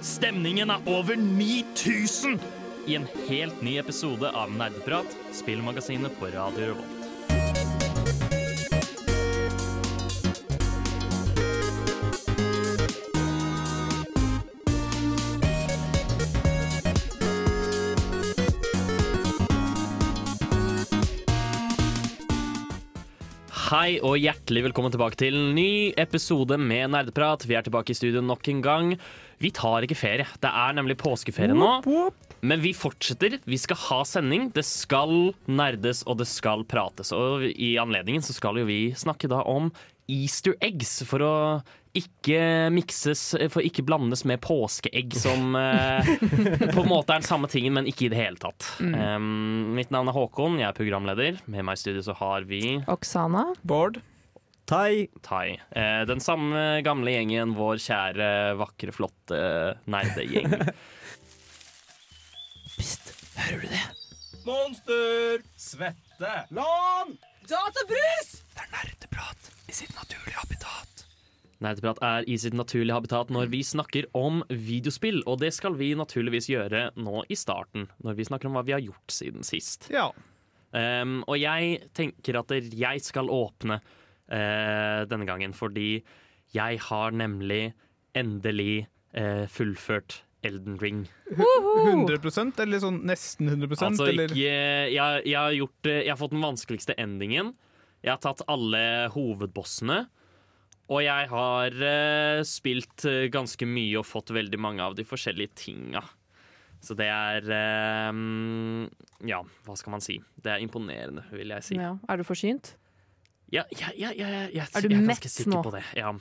Stemningen er over 9000 i en helt ny episode av Nerdeprat, spillmagasinet på Radio Revolt. Hei og hjertelig velkommen tilbake til en ny episode med Nerdeprat. Vi er tilbake i studio nok en gang. Vi tar ikke ferie. Det er nemlig påskeferie nå. Men vi fortsetter. Vi skal ha sending. Det skal nerdes, og det skal prates. Og i anledningen så skal jo vi snakke da om Easter eggs, for å ikke mikses For ikke blandes med påskeegg, som eh, på en måte er den samme tingen, men ikke i det hele tatt. Um, mitt navn er Håkon, jeg er programleder. Med meg i studio så har vi Oksana. Bård. Tai. Tai. Eh, den samme gamle gjengen, vår kjære, vakre, flotte nerdegjeng. Pst, hører du det? Monster! Svette! Lan! Databrus! Det er nerdeprat i sitt naturlige habitat. Nerdeprat er i sitt naturlige habitat når vi snakker om videospill, og det skal vi naturligvis gjøre nå i starten, når vi snakker om hva vi har gjort siden sist. Ja. Um, og jeg tenker at jeg skal åpne eh, denne gangen, fordi jeg har nemlig endelig eh, fullført Elden Ring. 100% eller sånn nesten 100 Altså eller? ikke jeg, jeg, har gjort, jeg har fått den vanskeligste endingen. Jeg har tatt alle hovedbossene. Og jeg har eh, spilt eh, ganske mye og fått veldig mange av de forskjellige tinga. Så det er eh, Ja, hva skal man si? Det er imponerende, vil jeg si. Ja. Er du forsynt? Ja, ja, ja, ja, ja, jeg, Er du jeg er mett ganske sikker nå? på det. Ja.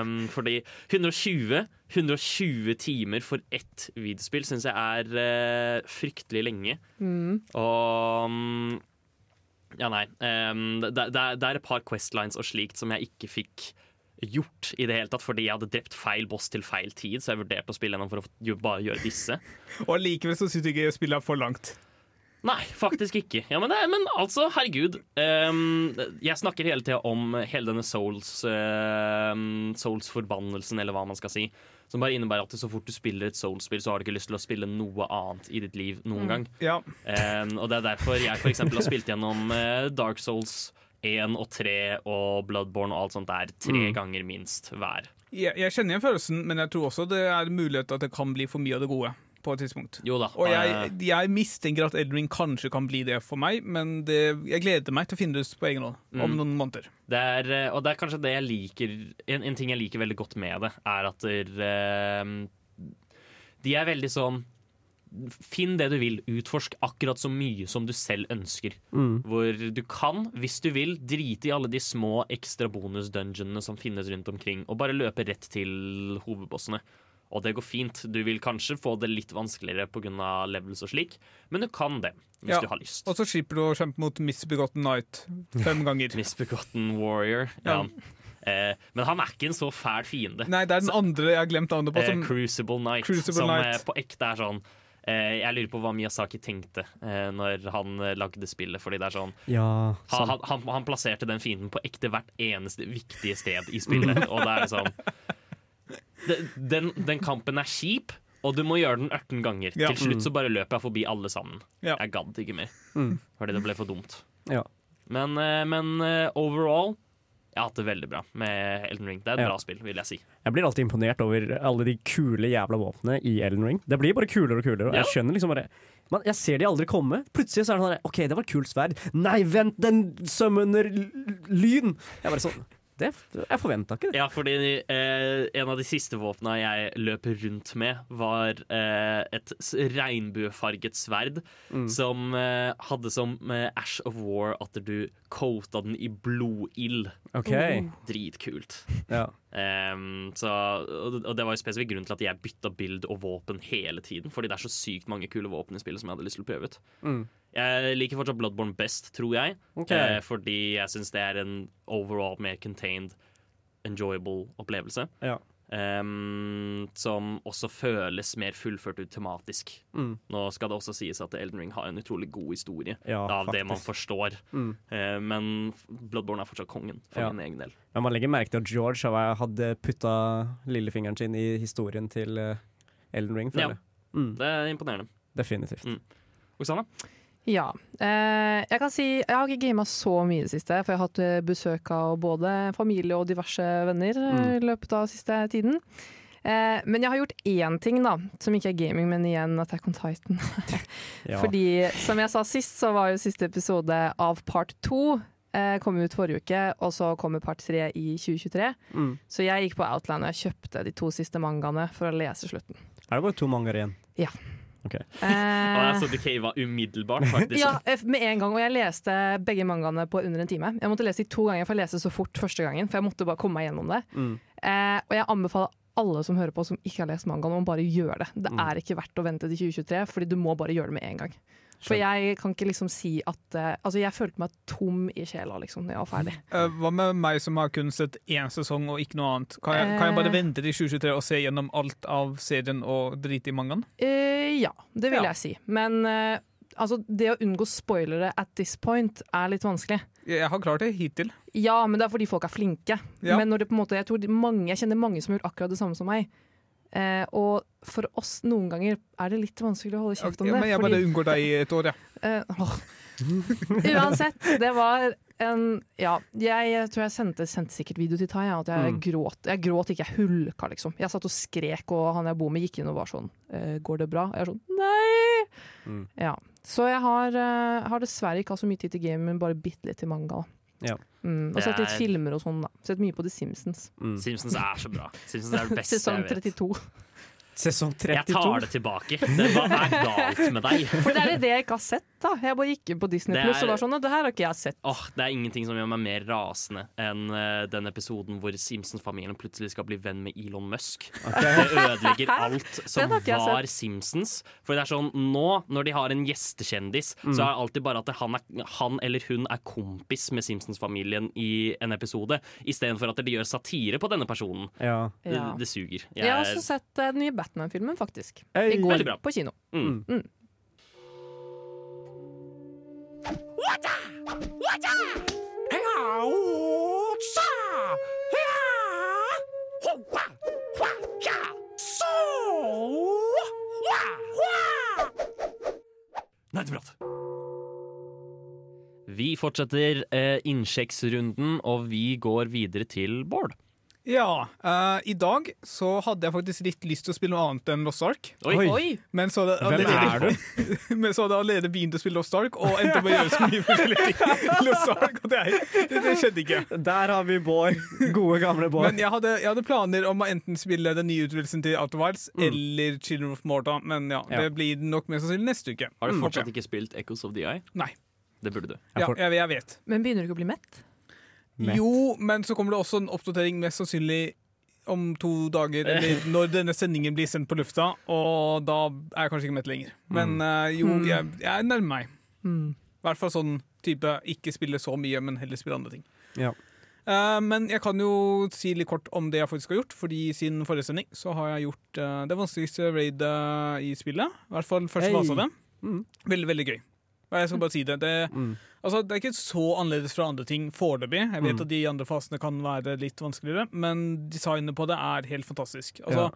Um, fordi 120, 120 timer for ett videospill syns jeg er uh, fryktelig lenge. Mm. Og mm, Ja, nei. Um, det, det, er- det er et par questlines og slikt som jeg ikke fikk gjort i det hele tatt, fordi jeg hadde drept feil boss til feil tid, så jeg vurderte å spille gjennom for å bare gjøre disse. Og likevel så syns du ikke spillet er for langt. Nei, faktisk ikke. Ja, men, det, men altså, herregud. Um, jeg snakker hele tida om hele denne souls uh, Souls-forbannelsen, eller hva man skal si. Som bare innebærer at så fort du spiller et Souls-spill, så har du ikke lyst til å spille noe annet i ditt liv noen gang. Ja. Um, og det er derfor jeg for eksempel har spilt gjennom uh, Dark Souls 1 og 3 og Bloodborne og alt sånt der tre ganger minst hver. Jeg, jeg kjenner igjen følelsen, men jeg tror også det er mulighet at det kan bli for mye av det gode. På et tidspunkt. Jo da. Og jeg, jeg mistenker at Elden Ring kanskje kan bli det for meg, men det, jeg gleder meg til å finne det ut på egen hånd om Mm. noen måneder. Det er, eh, og det er kanskje det jeg liker en, en ting jeg liker veldig godt med det, er at der, eh, de er veldig sånn Finn det du vil, utforsk akkurat så mye som du selv ønsker. Hvor du kan, hvis du vil, drite i alle de små ekstra bonus-dungeonene som finnes rundt omkring, og bare løpe rett til hovedbossene. Og det går fint. Du vil kanskje få det litt vanskeligere pga. levels og slik, men du kan det hvis Ja, du har lyst. Og så slipper du å kjempe mot Misbegotten Knight fem ganger. Misbegotten Warrior. Ja. Ja. Eh, men han er ikke en så fæl fiende. Nei, det er den andre jeg har glemt navnet på. Eh, Crucible Knight, Crucible som Knight. eh, på ekte er sånn eh, Jeg lurer på hva Miyazaki tenkte eh, når han eh, lagde spillet. Fordi det er sånn Ja, han, han, han, han plasserte den fienden på ekte hvert eneste viktige sted i spillet. og det er sånn den, den kampen er kjip, og du må gjøre den 18 ganger. Ja. Til slutt så bare løper jeg forbi alle sammen. Ja. Jeg gadd ikke mer. Mm. Fordi det ble for dumt. Ja. Men, eh, men eh, overall jeg har hatt det veldig bra med Elden Ring. Det er et Ja. bra spill, vil jeg si. Jeg blir alltid imponert over alle de kule jævla våpnene i Elden Ring. Det blir bare kulere og kulere. Og Ja. jeg skjønner liksom bare man, Jeg ser de aldri komme. Plutselig så er det sånn OK, det var et kult sverd. Nei, vent, den summoner lyn! Jeg bare sånn det, Jeg forventa ikke det. Ja, fordi eh, en av de siste våpna jeg løp rundt med, var eh, et regnbuefarget sverd Mm. som eh, hadde som eh, Ash of War at du coata den i blodild. OK. Dritkult. Ja. Um, så, og og det var jo spesifikk grunn til at jeg bytta bild og våpen hele tiden. Fordi det er så sykt mange kule våpen i spillet som jeg hadde lyst til å prøve ut. Mm. Jeg liker fortsatt Bloodborne best, tror jeg. Okay. Eh, fordi jeg syns det er en overall mer contained, enjoyable opplevelse. Ja. Um, som også føles mer fullført ut tematisk. Mm. Nå skal det også sies at Elden Ring har en utrolig god historie Ja, av det man forstår. Mm. Uh, men Bloodborne er fortsatt kongen, for Ja. min egen del. Ja, man legger merke til at George hadde putta lillefingeren sin i historien til eh, Elden Ring, Ja. Mm, Det er imponerende. definitivt. Oksana? Ja. Eh, jeg kan si jeg har ikke gama så mye i det siste, for jeg har hatt eh, besøk av både familie og diverse venner i i løpet av siste tiden. Eh, men jeg har gjort én ting, da, som ikke er gaming, men igjen Attack on Titan. Ja. Fordi som jeg sa sist, så var jo siste episode av part to eh, kom ut forrige uke, og så kommer part tre i 2023. Mm. Så jeg gikk på Outland og jeg kjøpte de to siste mangaene for å lese slutten. Er det bare to mangaer igjen? Eh, jeg så det cava umiddelbart, faktisk. ja, eh, med en gang. Og jeg leste begge mangaene på under en time. Jeg måtte lese de to ganger, for jeg leste så fort første gangen. For jeg måtte bare komme meg gjennom det. Mm. Eh, og jeg anbefaler alle som hører på som ikke har lest mangaen, om bare gjøre det. Det Mm. er ikke verdt å vente til 2023, fordi du må bare gjøre det med en gang. For jeg kan ikke liksom si at uh, Altså, jeg følte meg tom i sjela liksom når jeg var ferdig. Uh, hva med meg som har kun sett én sesong og ikke noe annet? Kan jeg, kan jeg bare Eh. vente til 2023 og se gjennom alt av serien og drite i mangaen? Uh, ja, det vil Ja. jeg si. Men altså, det å unngå spoilere at this point er litt vanskelig. Jeg, har klart det hittil. Ja, men det er fordi folk er flinke. Ja. Men når det på en måte, jeg, tror mange, jeg kjenner mange som gjort akkurat det samme som meg. Eh, og for oss noen ganger er det litt vanskelig å holde kjeft om det. Ja, men jeg fordi- bare unngår deg i et år, ja. Eh. Uansett, det var en Ja, jeg, jeg tror jeg sendte, sendte sikkert video til Tai, ja, at jeg Mm. gråt. Jeg gråt ikke, jeg hulka, liksom. Jeg satt og skrek, og han jeg bor med gikk inn og var sånn eh, Går det bra? Og jeg er sånn Nei! Mm. Ja. Så jeg har, eh, har dessverre ikke hatt så mye tid til gaming, bare bitte litt til manga. Ja. Mm, og sett litt er- filmer og sånn, da. Sett mye på The Simpsons. Mm. Simpsons er så bra. Simpsons er det beste Sesong jeg vet. 32. Sesong Jeg tar det tilbake. Det, hva er galt med deg? For det er det jeg ikke har sett, da. Jeg bare gikk inn på Disney Pluss Plus og var sånn det her har ikke jeg sett. Åh, Det er ingenting som gjør meg mer rasende enn uh, den episoden hvor Simpsons-familien plutselig skal bli venn med Elon Musk. Det ødelegger alt som var Simpsons. For det er sånn, nå, når de har en gjestekjendis, så er det alltid bare at han, er, han eller hun er kompis med Simpsons-familien i en episode, istedenfor at de gjør satire på denne personen. Ja. Det, det suger. Jeg Jeg har også sett eh, den nye Batman-filmen, faktisk. I går på kino. mm. Nerdeprat. Vi fortsetter eh, innsjekksrunden, og vi går videre til Bård. Ja, Uh, I dag så hadde jeg faktisk litt lyst til å spille noe annet enn Lost Ark. Oi. Oi. Men så hadde Hvem allerede, er jeg allerede begynt å spille Lost Ark og endte med å gjøre så mye forskjellig. Lost Ark, og det, det, det skjedde ikke. Der har vi Bård. Gode, gamle Bård. Men jeg hadde, jeg hadde planer om å enten spille den nye utvidelsen til Outer Wilds Mm. eller Children of Morta, men ja, Ja. det blir nok mest sannsynlig neste uke. Har du Mm, fortsatt mm. ikke spilt Echoes of the Eye? Nei. Det burde du. Jeg Ja, jeg, jeg vet. Men begynner du ikke å bli mett? Mett. Jo, men så kommer det også en oppdatering mest sannsynlig om to dager, eller når denne sendingen blir sendt på lufta, og da er jeg kanskje ikke mett lenger. Men uh, jo, Mm. jeg, jeg nærmer meg. Mm. I hvert fall sånn type ikke spille så mye, men heller spille andre ting. Ja. Uh, men jeg kan jo si litt kort om det jeg faktisk har gjort, fordi siden forrige sending så har jeg gjort uh, det vanskeligste raidet i spillet. I hvert fall første fase av det. Mm. Veldig, veldig gøy. Jeg skal bare si det. Det, Mm. altså, det er ikke så annerledes fra andre ting foreløpig. Jeg vet Mm. at de andre fasene kan være litt vanskeligere, men designet på det er helt fantastisk. Altså,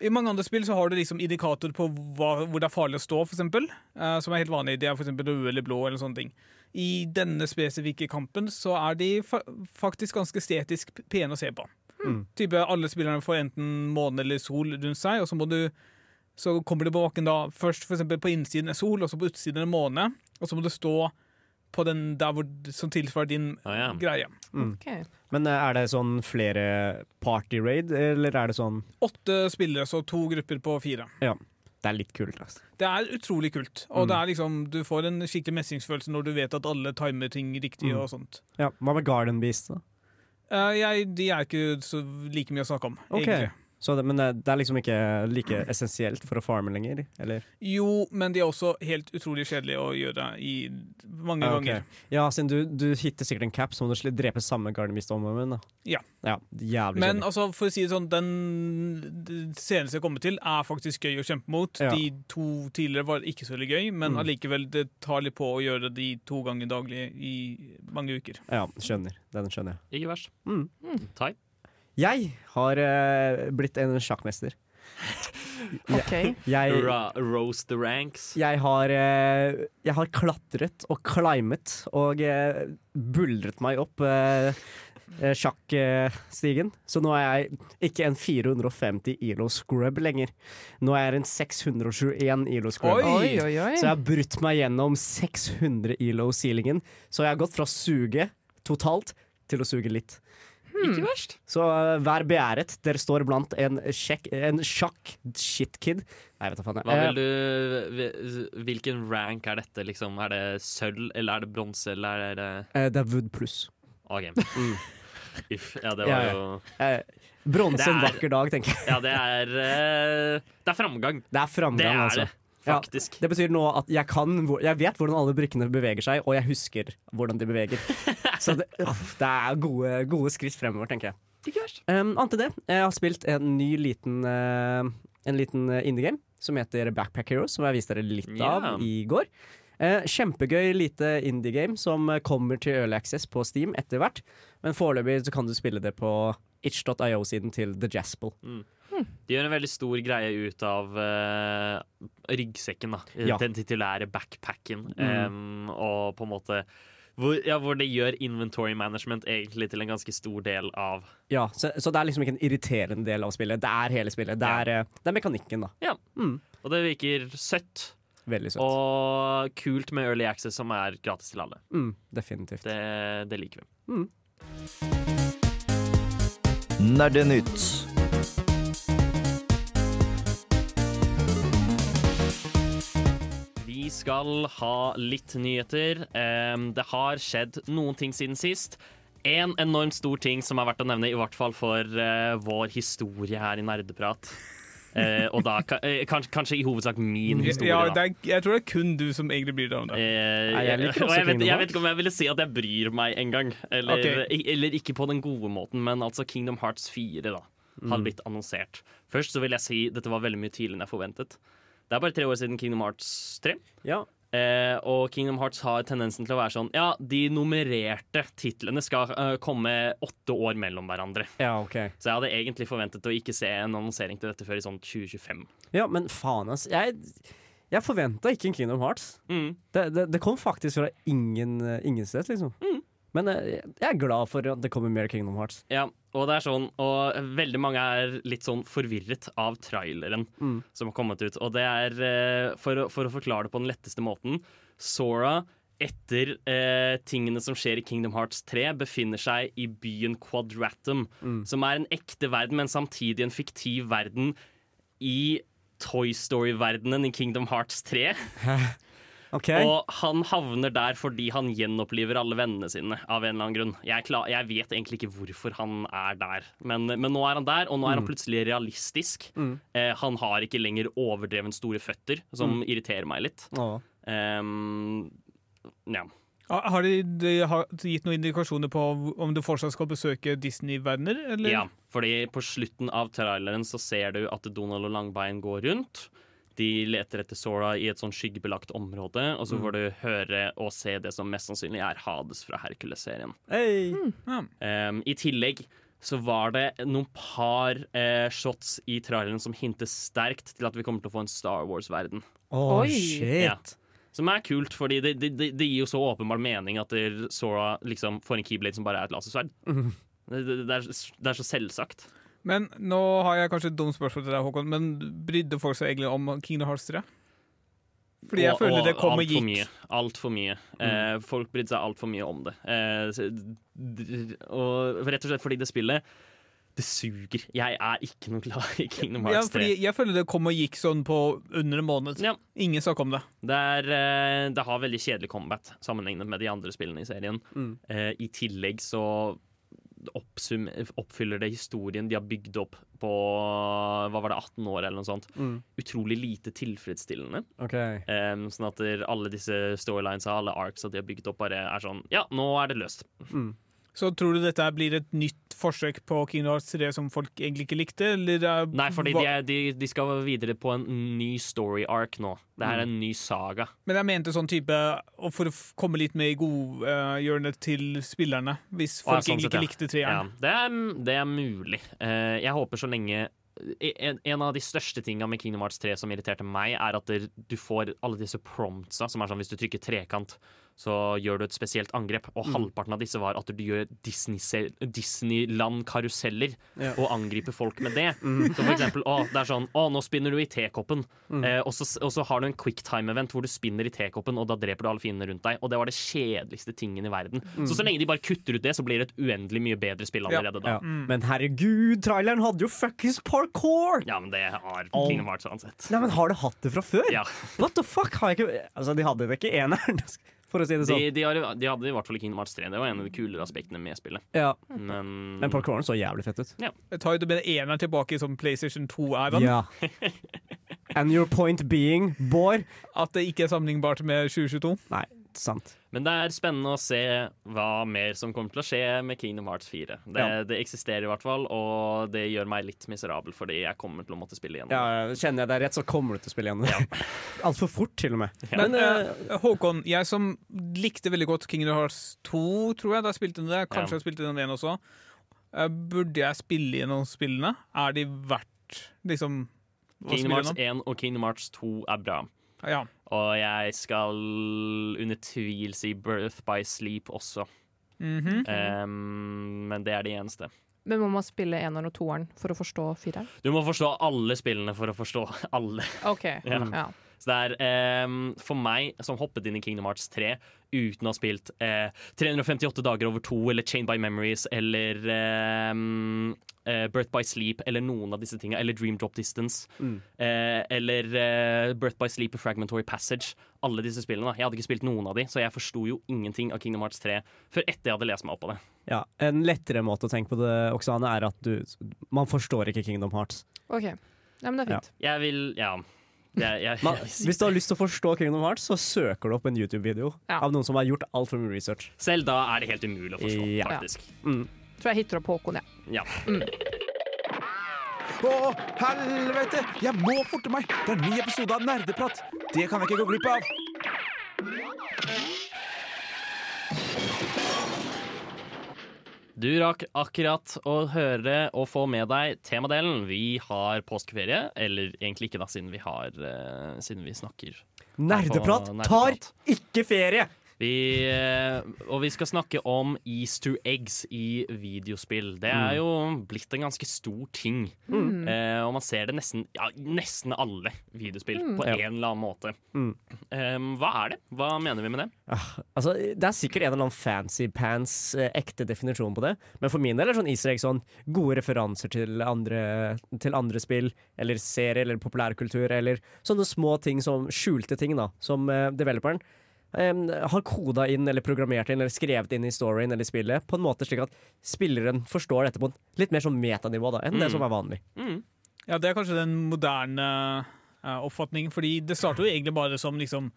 I mange andre spill så har du liksom indikator på hva, hvor det er farlig å stå, for eksempel, eh, som er helt vanlig. De er f.eks. røde eller blå eller sånne ting. I denne spesifikke kampen så er de fa faktisk ganske estetisk pene å se på. Mm. Type Alle spillerne får enten måne eller sol rundt seg, og så må du så kommer det på bakken da først for på innsiden er sol, og så på utsiden er måne. Og så må du stå på den der hvor, som tilsvarer din Ah, ja. greie. Mm. Okay. Men eh, er det sånn flere party raid, eller er det sånn Åtte spillere, så to grupper på fire. Ja. Det er litt kult, altså. Det er utrolig kult. Og Mm. det er liksom, du får en skikkelig mestringsfølelse når du vet at alle timer ting riktig Mm. og sånt. Ja, Hva med Garden Beast, da? Uh, jeg, de er ikke så like mye å snakke om, okay. egentlig. Så det, men det, det er liksom ikke like essensielt for å farme lenger, eller? Jo, men de er også helt utrolig kjedelige å gjøre i mange Ja, okay. ganger. Ja, siden du, du hitter sikkert en cap, så må du drepe samme Garden Beast om igjen. Ja. ja jævlig Men kjedelig. altså, for å si det sånn, den seneste jeg kommer til, er faktisk gøy å kjempe mot. Ja. De to tidligere var ikke så veldig gøy, men Mm. allikevel, det tar litt på å gjøre de to ganger daglig i mange uker. Ja, skjønner. Den skjønner jeg. Ikke verst. Mm. Tai? Jeg har uh, blitt en sjakkmester. OK. Jeg, Ra roast the ranks. jeg, har, uh, jeg har klatret og climbet og uh, buldret meg opp sjakkstigen. Så nå er jeg ikke en 450 ILO scrub lenger. Nå er jeg en 621 ILO scrub. Oi! Oi, oi, oi. Så jeg har brutt meg gjennom 600 ILO-sealingen. Så jeg har gått fra å suge totalt til å suge litt. Ikke verst. Så uh, vær beæret. Dere står blant en, sjekk, en sjakk-shitkid. Nei, vet da faen. jeg. Hva Eh, vil du, hvilken rank er dette? Liksom? Er det sølv, eller er det bronse, eller er det uh, det er wood pluss. Okay. Mm. Uff. Ja, det var ja. jo Eh, Bronse en er- vakker dag, tenker jeg. Ja, det er uh, Det er framgang. Det er Det framgang, er altså. det, faktisk. Det betyr nå at jeg kan Jeg vet hvordan alle brikkene beveger seg, og jeg husker hvordan de beveger. Så det, det er gode, gode skritt fremover, tenker jeg. Ikke verst. Um, Annet enn det, jeg har spilt en ny liten, uh, en liten eh, indie-game som heter Backpack Heroes, som jeg viste dere litt Ja. av i går. Eh, kjempegøy lite indie-game som kommer til Early Access på Steam etter hvert. Men foreløpig kan du spille det på itch.io-siden til The Jaspel. De gjør en veldig stor greie ut av uh, ryggsekken, da. Ja. Den titulære backpacken. Mm. Um, og på en måte hvor, ja, hvor det gjør inventory management egentlig til en ganske stor del av Ja, så, så det er liksom ikke en irriterende del av spillet. Det er hele spillet. Det Ja. er, eh, det er mekanikken, da. Og det virker søtt Veldig søtt. og kult med Early Access, som er gratis til alle. Mm, definitivt. Det, det liker vi. Nerdenytt. Skal ha litt nyheter. Det har skjedd noen ting siden sist. En enormt stor ting som er verdt å nevne, i hvert fall for eh, vår historie her i Nerdeprat. Eh, og da eh, kanskje, kanskje i hovedsak min historie, Ja, det er, jeg tror det er kun du som egentlig bryr deg om det. Eh, Nei, jeg jeg vet, jeg vet ikke om jeg ville si at jeg bryr meg engang. Eller, okay. eller ikke på den gode måten, men altså Kingdom Hearts 4 da, Mm. har blitt annonsert. Først så vil jeg si dette var veldig mye tidligere enn jeg forventet. Det er bare tre år siden Kingdom Hearts 3. Ja. Eh, og Kingdom Hearts har tendensen til å være sånn Ja, de nummererte titlene skal uh, komme åtte år mellom hverandre. ja, OK. Så jeg hadde egentlig forventet å ikke se en annonsering til dette før i sånn 2025. Ja, men faen, ass. Jeg, jeg forventa ikke en Kingdom Hearts. Mm. Det, det, det kom faktisk fra ingen, eh, ingen sted, liksom. Men eh, jeg er glad for at det kommer mer Kingdom Hearts. Ja, og det er sånn Og veldig mange er litt sånn forvirret av traileren Mm. som har kommet ut. Og det er, eh, for, å- for å forklare det på den letteste måten Sora, etter eh, tingene som skjer i Kingdom Hearts 3, befinner seg i byen Quadratum, Mm. som er en ekte verden, men samtidig en fiktiv verden i Toy Story-verdenen i Kingdom Hearts 3. OK? Og han havner der fordi han gjenoppliver alle vennene sine. Av en eller annen grunn Jeg, klar, jeg vet egentlig ikke hvorfor han er der, men, men nå er han der, og nå er han plutselig realistisk. Mm. Eh, han har ikke lenger overdreven store føtter, som irriterer meg litt. Ehm, ja. Har har de, de har gitt noen indikasjoner på om du fortsatt skal besøke Disney-verdener? ja, fordi på slutten av traileren så ser du at Donald og Langbein går rundt. De leter etter Sora i et sånn skyggebelagt område, og så får du høre og se det som mest sannsynlig er Hades fra Hercules-serien. Hey. Mm. Um, I tillegg så var det noen par eh, shots i traileren som hinter sterkt til at vi kommer til å få en Star Wars-verden. Oh, shit. Ja. Som er kult, fordi det, det, det, det gir jo så åpenbar mening at Sora liksom får en keyblade som bare er et lasersverd. Mm. Det, det, det, er, det er så selvsagt. Men nå har jeg kanskje et dumt spørsmål til deg, Håkon, men brydde folk seg egentlig om Kingdom Hearts 3? Fordi jeg Og- føler det kom og gikk. Mye, alt for mye. Eh, folk brydde seg altfor mye om det. Eh, og rett og slett fordi det spillet det suger. Jeg er ikke noe glad i Kingdom Hearts 3. fordi jeg føler det kom og gikk sånn på under en måned. Ja. Ingen snakk om det. Det, er, eh, det har veldig kjedelig combat sammenlignet med de andre spillene i serien. Mm. Eh, I tillegg så oppsum, oppfyller det historien de har bygd opp på hva var det, 18 år eller noe sånt. Mm. Utrolig lite tilfredsstillende. Okay. Um, sånn at alle disse storylines alle arcs de har bygd opp, bare er sånn Ja, nå er det løst. Mm. Så tror du dette blir et nytt forsøk på Kingdom Hearts 3 som folk egentlig ikke likte? Eller Nei, fordi de, er, de, de skal videre på en ny story arc nå. Det her er en ny saga. Men jeg mente sånn type For å komme litt med i godhjørnet til spillerne, hvis folk ja, sånn egentlig sett, ja. ikke likte Ja, treeren. det, er, det er mulig. Eh, jeg håper så lenge en, en av de største tinga med Kingdom Hearts 3 som irriterte meg, er at du får alle disse promptsa, som er sånn hvis du trykker trekant, så gjør du et spesielt angrep. Og halvparten av disse var at du gjør Disneyland-karuseller Ja. og angriper folk med det. Så for eksempel, å, det er sånn Å, nå spinner du i tekoppen. Eh, og, så, og så har du en quicktime-event hvor du spinner i tekoppen, og da dreper du alle fiendene rundt deg. Og det var det kjedeligste tingen i verden. Så så lenge de bare kutter ut det, så blir det et uendelig mye bedre spill Ja. allerede da. Ja. Men herregud, traileren hadde jo fuckings parkour! Ja, men det har Åh. Kingdom Hearts uansett. Nei, men Har du hatt det fra før? Ja. What the fuck? Har jeg ikke Altså, De hadde det ikke eneren, for å si det sånn. de, har, de hadde i hvert fall i Kingdom Hearts 3. Det var en av de kulere aspektene med spillet. Ja. Men, Men parkouren så jævlig fett ut. Jeg tar jo det med eneren tilbake i sånn PlayStation 2-æraen. Ja. And your point being, Bård At det ikke er sammenlignbart med 2022. Nei, sant. Men det er spennende å se hva mer som kommer til å skje med Kingdom Hearts 4. Det, Ja. det eksisterer i hvert fall, og det gjør meg litt miserabel, fordi jeg kommer til å måtte spille igjen. Ja, Kjenner jeg deg rett, så kommer du til å spille igjen. Ja. Altfor fort, til og med. Ja. Men uh, Håkon, jeg som likte veldig godt Kingdom Hearts 2, tror jeg, da jeg spilte det, kanskje Ja. jeg spilte den igjen også, uh, burde jeg spille gjennom spillene? Er de verdt liksom Kingdom Hearts 1 og Kingdom Hearts 2 er bra. Ja. Og jeg skal under tvil si Birth by Sleep også. Mhm. Um, men det er det eneste. Men må man spille eneren og toeren for å forstå fireren? Du må forstå alle spillene for å forstå alle. OK. Ja. Ja. Så det er um, for meg som hoppet inn i Kingdom Hearts 3 uten å ha spilt uh, 358 dager over to eller Chain by Memories eller um, uh, Birth by Sleep eller noen av disse tingene, eller Dream Drop Distance Mm. uh, eller eh, Birth by Sleep og Fragmentary Passage. Alle disse spillene. da. Jeg hadde ikke spilt noen av de, så jeg forsto jo ingenting av Kingdom Hearts 3 før etter jeg hadde lest meg opp på det. Ja, En lettere måte å tenke på det, Oksane, er at du Man forstår ikke Kingdom Hearts. OK. Ja, men det er fint. Jeg vil Ja. Jeg, jeg, Man, hvis du har lyst til å forstå Kingdom Hearts, så søker du opp en YouTube-video Ja. av noen som har gjort altfor mye research. selv da er det helt umulig å forstå, Ja. faktisk. Mm. Tror jeg hitter opp Håkon, jeg. Ja. Å, helvete! Jeg må forte meg! Det er en ny episode av Nerdeprat. Det kan jeg ikke gå glipp av. Du rakk akkurat å høre og få med deg temadelen. Vi har påskeferie, eller egentlig ikke, da, siden vi, har, eh, siden vi snakker Nerdeprat nerdeprat tar ikke ferie! Vi, eh, og vi skal snakke om easter eggs i videospill. Det er jo blitt en ganske stor ting. Mm. Eh, og man ser det nesten ja, nesten alle videospill på Ja. en eller annen måte. Mm. Eh, hva er det? Hva mener vi med det? Ah, altså, det er sikkert en eller annen fancy pants eh, ekte definisjon på det, men for min del er sånn easter egg sånn gode referanser til andre, til andre spill, eller serier, eller populærkultur, eller sånne små ting som skjulte ting, da, som eh, developeren eh, har koda inn, eller programmert inn, eller skrevet inn i storyen eller spillet, på en måte slik at spilleren forstår dette på litt mer sånn metanivå da, enn det Mm. som er vanlig. Mm. Ja, det er kanskje den moderne uh, oppfatningen, fordi det startet jo egentlig bare som liksom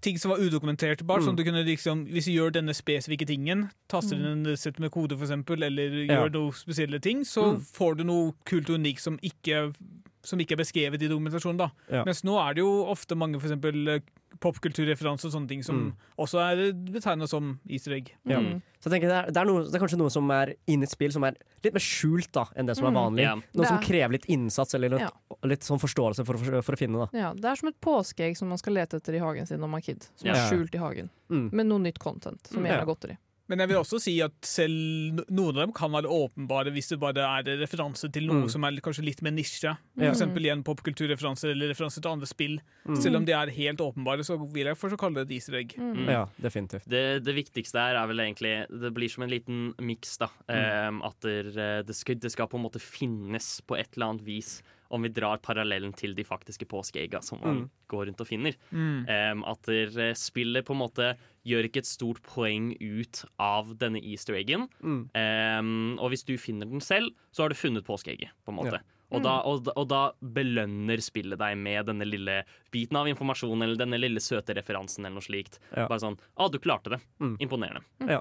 ting som var udokumentert. Bare Mm. sånn du kunne liksom, Hvis du gjør denne spesifikke tingen, taster Mm. inn en sett med kode for eksempel, eller Ja. gjør noen spesielle ting, så Mm. får du noe kult og unikt som ikke, som ikke er beskrevet i dokumentasjonen. da. Ja. Mens nå er det jo ofte mange for eksempel, eh, popkulturreferanser og sånne ting som Mm. også er betegna som easter egg. Ja. Mm. Så jeg tenker det er, det, er noe, det er kanskje noe som er inni et spill som er litt mer skjult da, enn det som er Mm. vanlig. Ja. Noe som er- krever litt innsats eller litt, Ja. litt sånn forståelse for, å- for å finne. da. Ja, det er som et påskeegg som man skal lete etter i hagen sin når man er kid. Som er skjult i hagen. Mm. Med noe nytt content, som Mm. gjerne er godteri. Men jeg vil også si at selv noen av dem kan være åpenbare hvis det bare er referanse til noe Mm. som er kanskje litt mer nisje. Ja. Eksempel igjen popkulturreferanser eller referanser til andre spill. Mm. Selv om de er helt åpenbare, så vil jeg fortsatt kalle det et easter egg. Mm. Ja, definitivt. Det, det viktigste her er vel egentlig Det blir som en liten miks, da. Mm. Eh, at det, det, skal, det skal på en måte finnes på et eller annet vis, om vi drar parallellen til de faktiske påskeegga som man Mm. går rundt og finner. Mm. Um, at det, eh, spillet på en måte gjør ikke et stort poeng ut av denne easter eggen. Mm. Um, og hvis du finner den selv, så har du funnet påskeegget, på en måte. Ja. Og, da, og, og da belønner spillet deg med denne lille biten av informasjon eller denne lille søte referansen eller noe slikt. Ja. Bare sånn Å, du klarte det. Mm. Imponerende. Ja.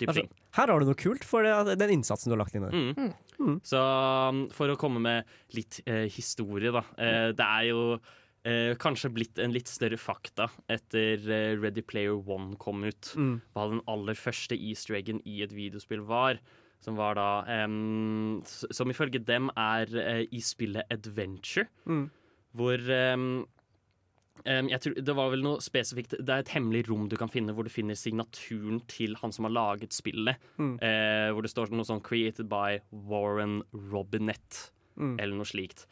Typ Altså, ting. her har du noe kult for det, den innsatsen du har lagt inn der. Mm. Mm. Mm. Så um, for å komme med litt eh, historie, da. Eh, det er jo eh, kanskje blitt en litt større fakta etter eh, Ready Player One kom ut. Mm. Hva den aller første easter eggen i et videospill var. Som var da Som ifølge dem er eh, i spillet Adventure, Mm. hvor jeg tror, Det var vel noe spesifikt Det er et hemmelig rom du kan finne hvor du finner signaturen til han som har laget spillet. Mm. Uh, hvor det står noe sånn 'Created by Warren Robinett', Mm. eller noe slikt.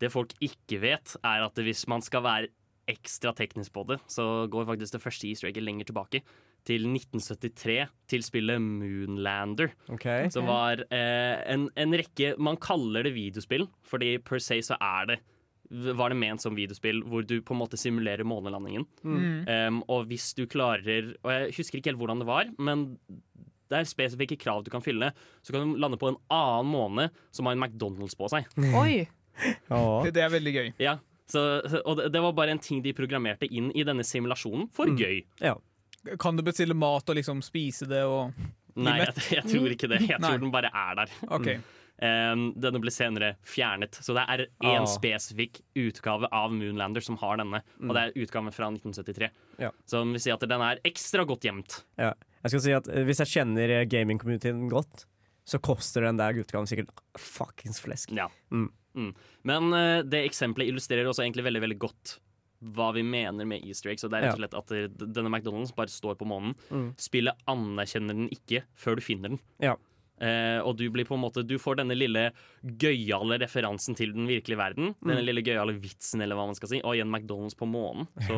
Det folk ikke vet, er at hvis man skal være ekstra teknisk på det, så går faktisk det første easter egget lenger tilbake. Til 1973, til spillet Moonlander. Okay. Som var uh, en, en rekke Man kaller det videospill, fordi per se så er det var det ment som videospill hvor du på en måte simulerer månelandingen. Mm. Um, og hvis du klarer Og jeg husker ikke helt hvordan det var, men det er spesifikke krav du kan fylle. Så kan du lande på en annen måne som har en McDonald's på seg. Oi! Det, det er veldig gøy. Ja, så, og det, det var bare en ting de programmerte inn i denne simulasjonen for gøy. ja. Kan du bestille mat og liksom spise det og Nei, jeg, jeg tror ikke det. Jeg Nei. tror den bare er der. OK. Um, denne ble senere fjernet. Så det er én Ah. spesifikk utgave av Moonlander som har denne. Og det er utgaven fra 1973. Ja. Som vil si at den er ekstra godt gjemt. Ja. Jeg skal si at eh, Hvis jeg kjenner eh, gaming-communityen godt, så koster den der utgaven sikkert fuckings flesk. Ja. Mm. Mm. Men uh, det eksempelet illustrerer også egentlig veldig veldig godt hva vi mener med easter eggs. Og det er rett og slett at denne McDonald's bare står på månen. Mm. Spillet anerkjenner den ikke før du finner den. Ja. Eh, og du blir på en måte Du får denne lille gøyale referansen til den virkelige verden. Mm. Denne lille gøyale vitsen, eller hva man skal si. Og igjen McDonald's på månen. Så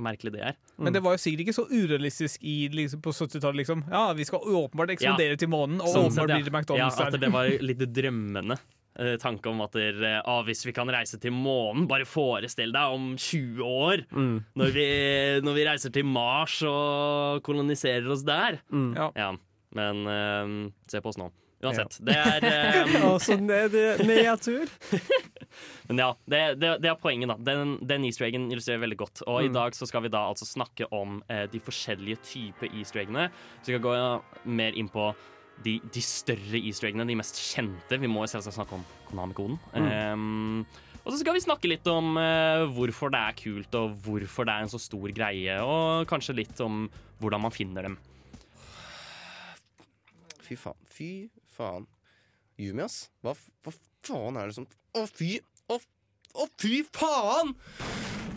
merkelig det er. Men det var jo sikkert ikke så urealistisk i, liksom, på 70-tallet. Liksom. Ja, vi skal åpenbart eksplodere til månen, og Sånn åpenbart blir det ja. McDonald's ja, at der. det var litt drømmende. eh, tanke om at der, eh, ah, hvis vi kan reise til månen, bare forestill deg om 20 år, Mm. når, vi, når vi reiser til Mars og koloniserer oss der. Mm. Ja. Ja, men uh, se på oss nå. Uansett. Det er eh, Og så ned, nedtur. Men ja, det, det, det er poenget, da. Den, den easter eggen illustrerer veldig godt. Og i Mm. dag så skal vi da altså snakke om eh, de forskjellige typer easter eggene. Så vi skal gå mer inn på de, de større easter eggene, de mest kjente. Vi må selvsagt snakke om Konami-koden. Mm. Um, og så skal vi snakke litt om eh, hvorfor det er kult, og hvorfor det er en så stor greie. Og kanskje litt om hvordan man finner dem. Fy faen. Fy faen. Yumi, ass. Hva, hva faen er det som Å, fy! Å, å, fy faen!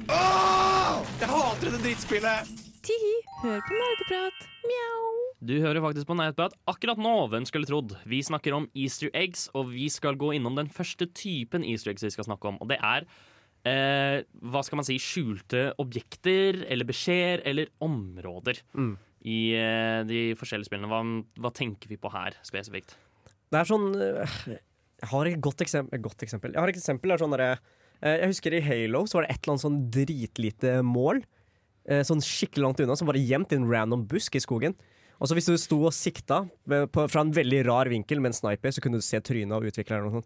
Åh! Jeg hater dette drittspillet! Tihi, hør på nerdeprat. Mjau. Du hører faktisk på Nerdeprat akkurat nå, hvem skulle trodd. Vi snakker om easter eggs, og vi skal gå innom den første typen easter eggs vi skal snakke om. Og det er eh, hva skal man si, skjulte objekter eller beskjeder eller områder Mm. I eh, de forskjellige spillene. Hva, hva tenker vi på her spesifikt? Det er sånn øh, Jeg har et godt eksempel, godt eksempel. Jeg har et eksempel er sånn derre øh, Jeg husker i Halo så var det et eller annet sånn dritlite mål. Sånn skikkelig langt unna, som var gjemt i en random busk i skogen. Og så Hvis du sto og sikta på, fra en veldig rar vinkel med en sniper, så kunne du se trynet av utvikleren.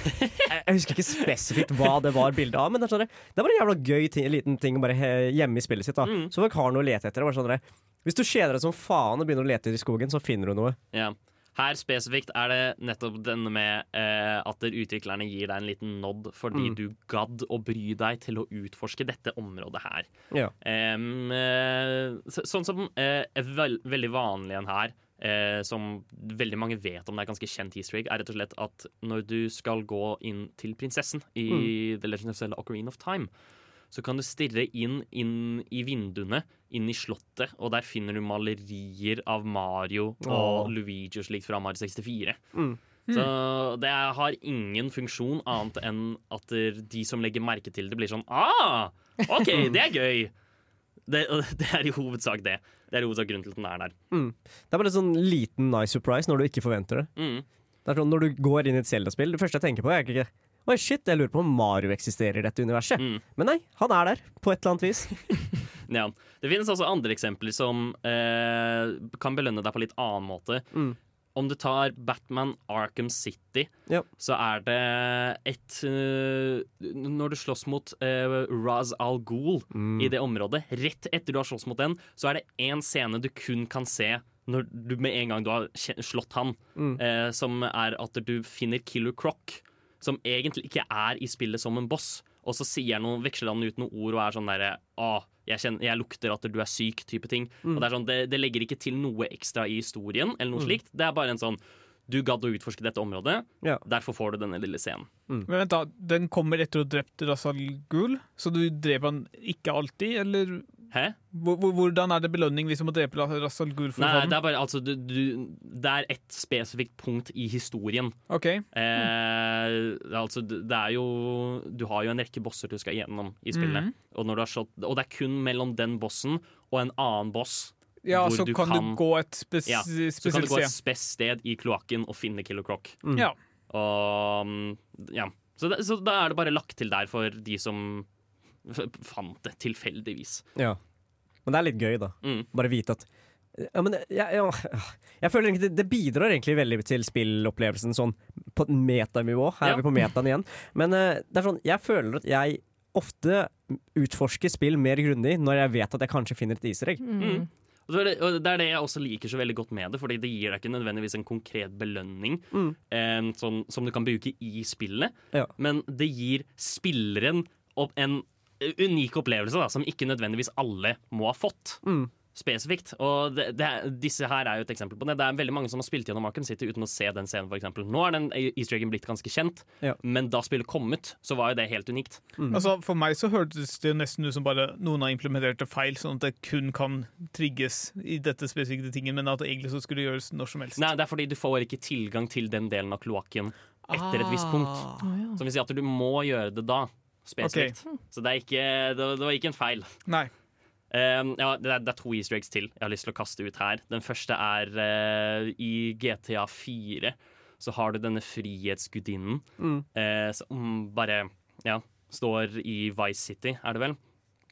Jeg, jeg husker ikke spesifikt hva det var bilde av, men det er, sånn, det bare en jævla gøy ting, liten ting bare hjemme i spillet sitt. da Mm. Så folk har noe å lete etter. det var Bare sånn, der, hvis du kjeder deg som faen og begynner å lete i skogen, så finner du noe. Ja. Her spesifikt er det nettopp denne med eh, at utviklerne gir deg en liten nod fordi Mm. du gadd å bry deg til å utforske dette området her. Ja. Eh, så, sånn som eh, er veld, veldig vanlig en her, eh, som veldig mange vet om det er ganske kjent easter egg, er rett og slett at når du skal gå inn til prinsessen i The Legend of Zelda Ocarina of Time, så kan du stirre inn, inn i vinduene, inn i slottet, og der finner du malerier av Mario og Åh. Luigi og slikt fra Mario 64. Mm. Så det har ingen funksjon annet enn at de som legger merke til det, blir sånn Ah, OK, det er gøy! Det, det er i hovedsak det. Det er i hovedsak grunnen til at den er der. Det er bare en sånn liten nice surprise når du ikke forventer det. Mm. Det er sånn Når du går inn i et Zelda-spill, det første jeg tenker på, er ikke Oi, shit, jeg lurer på om Mario eksisterer i dette universet. Mm. Men nei, han er der, på et eller annet vis. Ja. Det finnes også andre eksempler som eh, kan belønne deg på litt annen måte. Mm. Om du tar Batman Arkham City, Ja. så er det et eh, Når du slåss mot uh, Raz Al Ghul Mm. i det området, rett etter du har slåss mot den, så er det én scene du kun kan se når du med en gang du har slått han, Mm. eh, som er at du finner Killer Croc, som egentlig ikke er i spillet som en boss. Og så sier noen, veksler han ut noen ord og er sånn derre jeg, kjenner, jeg lukter at du er syk, type ting. Og det, er sånn, det, det legger ikke til noe ekstra i historien, eller noe slikt. Det er bare en sånn Du gadd å utforske dette området, Ja. derfor får du denne lille scenen. Men vent da, Den kommer etter å ha drept Rasal Ghul, så du dreper han ikke alltid? Eller Hæ? hvor, hvor- hvordan er det belønning hvis du må drepe Rasal Ghul for Nei, det er bare altså du, du, Det er ett spesifikt punkt i historien. OK. Eh, altså, det er jo Du har jo en rekke bosser du skal gjennom i spillet. Mm. og, når du har slått, og det er kun mellom den bossen og en annen boss Ja, så du kan, kan- du gå et spes Ja, Så kan du gå et spes sted i kloakken og finne Killer Croc. Ja. Og mm, ja. Så, det, så da er det bare lagt til der for de som fant det tilfeldigvis. Ja. Men det er litt gøy, da. Mm. Bare vite at ja, men jeg, jeg, jeg føler egentlig det, det bidrar egentlig veldig til spillopplevelsen sånn på et metanivå. Her Ja. er vi på metaen igjen. Men uh, det er sånn, jeg føler at jeg ofte utforsker spill mer grundig når jeg vet at jeg kanskje finner et easter egg. Mm. Og det, og det er det jeg også liker så veldig godt med det, Fordi det gir deg ikke nødvendigvis en konkret belønning Mm. eh, sånn, som du kan bruke i spillet, Ja. men det gir spilleren opp en unik opplevelse da, som ikke nødvendigvis alle må ha fått. Mm. Spesifikt. Og det, det, disse her er jo et eksempel på det. Det er veldig mange som har spilt gjennom Arkham City uten å se den scenen, f.eks. Nå er den easter eggen blitt ganske kjent, Ja. men da spillet kom ut, så var jo det helt unikt. Altså, For meg så hørtes det nesten ut som bare noen har implementert det feil, sånn at det kun kan trigges i dette spesifikke tingen, men at det egentlig så skulle gjøres når som helst. Nei, det er fordi du får ikke tilgang til den delen av kloakken etter et visst punkt. Ah. Som vil si at du må gjøre det da, spesifikt. Så det, ikke, det, var- det var ikke en feil. Nei. Um, ja, det, er, det er to easter eggs til jeg har lyst til å kaste ut her. Den første er uh, i GTA 4. Så har du denne frihetsgudinnen Mm. uh, som bare ja, står i Vice City, er det vel.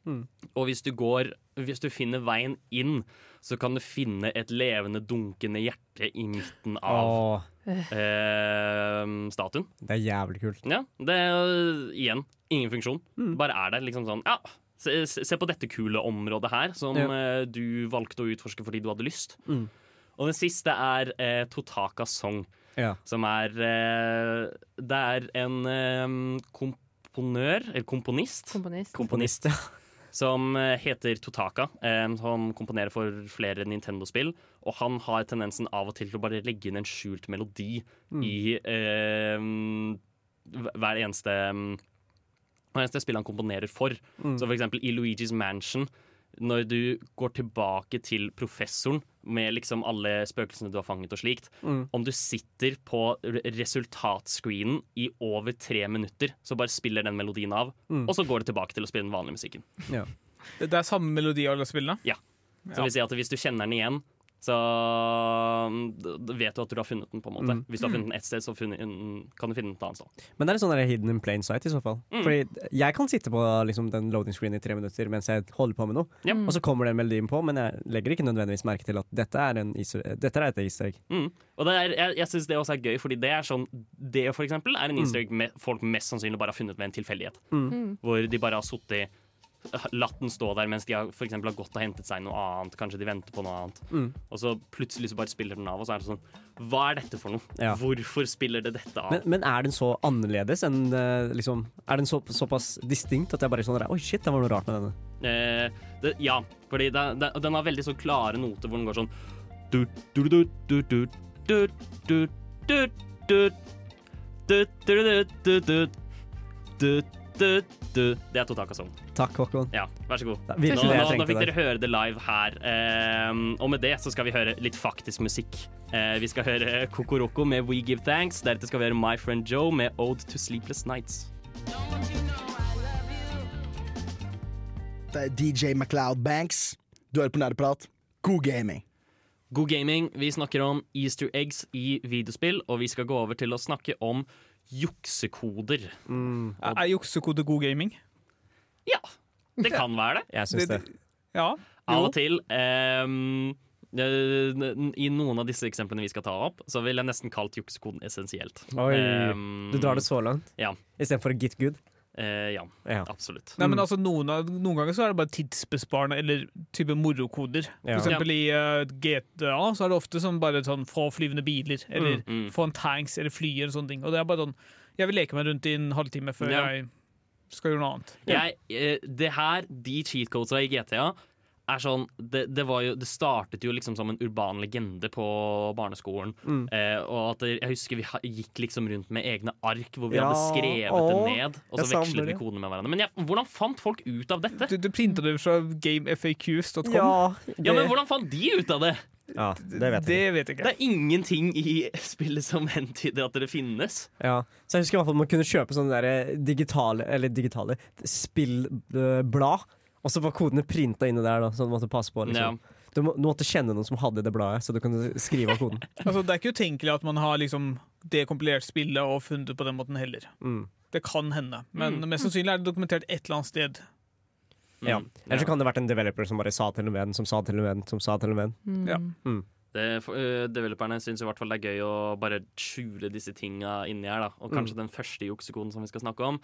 Mm. Og hvis du går Hvis du finner veien inn, så kan du finne et levende, dunkende hjerte i midten av eh, statuen. det er jævlig kult. Ja, det igjen ingen funksjon. Mm. Bare er der. liksom sånn Ja, se, se på dette kule området her, som Ja. eh, du valgte å utforske fordi du hadde lyst. Mm. Og den siste er eh, Totaka Song, Ja. som er eh, Det er en eh, komponør, eller komponist, Komponist. komponist som eh, heter Totaka, eh, som komponerer for flere Nintendo-spill. Og han har tendensen av og til til å bare legge inn en skjult melodi Mm. i hver eneste hver eneste spill han komponerer for. Mm. Så for eksempel i Luigi's Mansion, når du går tilbake til professoren med liksom alle spøkelsene du har fanget og slikt, Mm. om du sitter på re- resultatscreenen i over tre minutter, så bare spiller den melodien av, Mm. og så går det tilbake til å spille den vanlige musikken. Ja. Det, det er samme melodi i alle spillene? Ja. Så Ja. vil si at hvis du kjenner den igjen, så mm, vet du at du har funnet den, på en måte. Mm. Hvis du har funnet den ett sted, så funnet, mm, kan du finne den et annet sted. Men det er sånn hidden in plain sight i så fall. Mm. Fordi jeg kan sitte på liksom, den loading screen i tre minutter mens jeg holder på med noe, mm. og så kommer den melodien på, men jeg legger ikke nødvendigvis merke til at dette er, en easter, dette er et easter egg. Mm. Og det er, jeg, jeg syns det også er gøy, fordi det er sånn Det for eksempel er en Mm. easter egg folk mest sannsynlig bare har funnet ved en tilfeldighet. Mm. Hvor de bare har sittet Latt den stå der mens de har, for eksempel, har gått og hentet seg noe annet. Kanskje de venter på noe annet. Mm. Og så plutselig så bare spiller den av, og så er det sånn Hva er dette for noe? Ja. Hvorfor spiller det dette av? Men, men er den så annerledes enn eh, liksom, Er den så, såpass distinkt at jeg bare er sånn Oi, shit, det var noe rart med denne. Eh, det, ja, fordi det, det, den har veldig så klare noter hvor den går sånn du, du, du, du, du, du, du, du, du, du, du, du, du, du, du, du, du. du. Det er Totaka Song. Takk, Håkon. Ja, vær så god. Nå, nå, nå fikk dere høre det live her. Eh, og med det så skal vi høre litt faktisk musikk. Eh, vi skal høre Kokoroko med We Give Thanks. Deretter skal vi høre My Friend Joe med Ode to Sleepless Nights. Det er DJ MacLeod Banks. Du hører på Nerdeprat. God gaming. God gaming. Vi snakker om easter eggs i videospill, og vi skal gå over til å snakke om juksekoder. Mm, Er, er juksekode god gaming? Ja, det kan være det. jeg syns det. Ja. Av og til. ehm, eh, I noen av disse eksemplene vi skal ta opp, så ville jeg nesten kalt juksekoden essensielt. Oi, um, du drar det så langt? Ja. Istedenfor get good? Eh, ja, Ja. absolutt. Nei, Mm. men altså, noen, av- noen ganger så er det bare tidsbesparende eller type morokoder. For Ja. eksempel i uh, GTA så er det ofte sånn bare sånn få flyvende biler, eller Mm. få en tanks eller fly eller sånne ting. Og det er bare sånn Jeg vil leke meg rundt i en halvtime før Ja. jeg skal gjøre noe annet. Jeg, eh, det her, de cheat codesa i GTA er sånn det, det, var jo, det startet jo liksom som en urban legende på barneskolen. Mm. Eh, og at jeg husker vi ha, gikk liksom rundt med egne ark hvor vi Ja, hadde skrevet å, det ned. Og så vekslet vi kodene med hverandre. Men jeg, hvordan fant folk ut av dette? Du, du printa det fra gamefaqs.com? Ja, Ja, men Hvordan fant de ut av det? ja, det vet. Det vet jeg Det er ingenting i spillet som hentyder at det finnes. Ja. Så jeg husker i hvert fall man kunne kjøpe sånne der digitale, eller digitale spillblad. Og så var kodene printa inni der, da, så du måtte passe på. Liksom. Du, må, du måtte kjenne noen som hadde det bladet, så du kunne skrive av koden. Altså, det er ikke utenkelig at man har liksom dekompilert spillet og funnet det på den måten heller. Mm. Det kan hende, men Mm. mest sannsynlig er det dokumentert et eller annet sted. Ja. Mm, Eller så kan det ha vært en developer som bare sa til en venn, som sa til en venn, som sa til en venn. Mm. Ja. Det, for, øh, developerne syns i hvert fall det er gøy å bare skjule disse tinga inni her. Da. Og kanskje den første juksekoden som vi skal snakke om,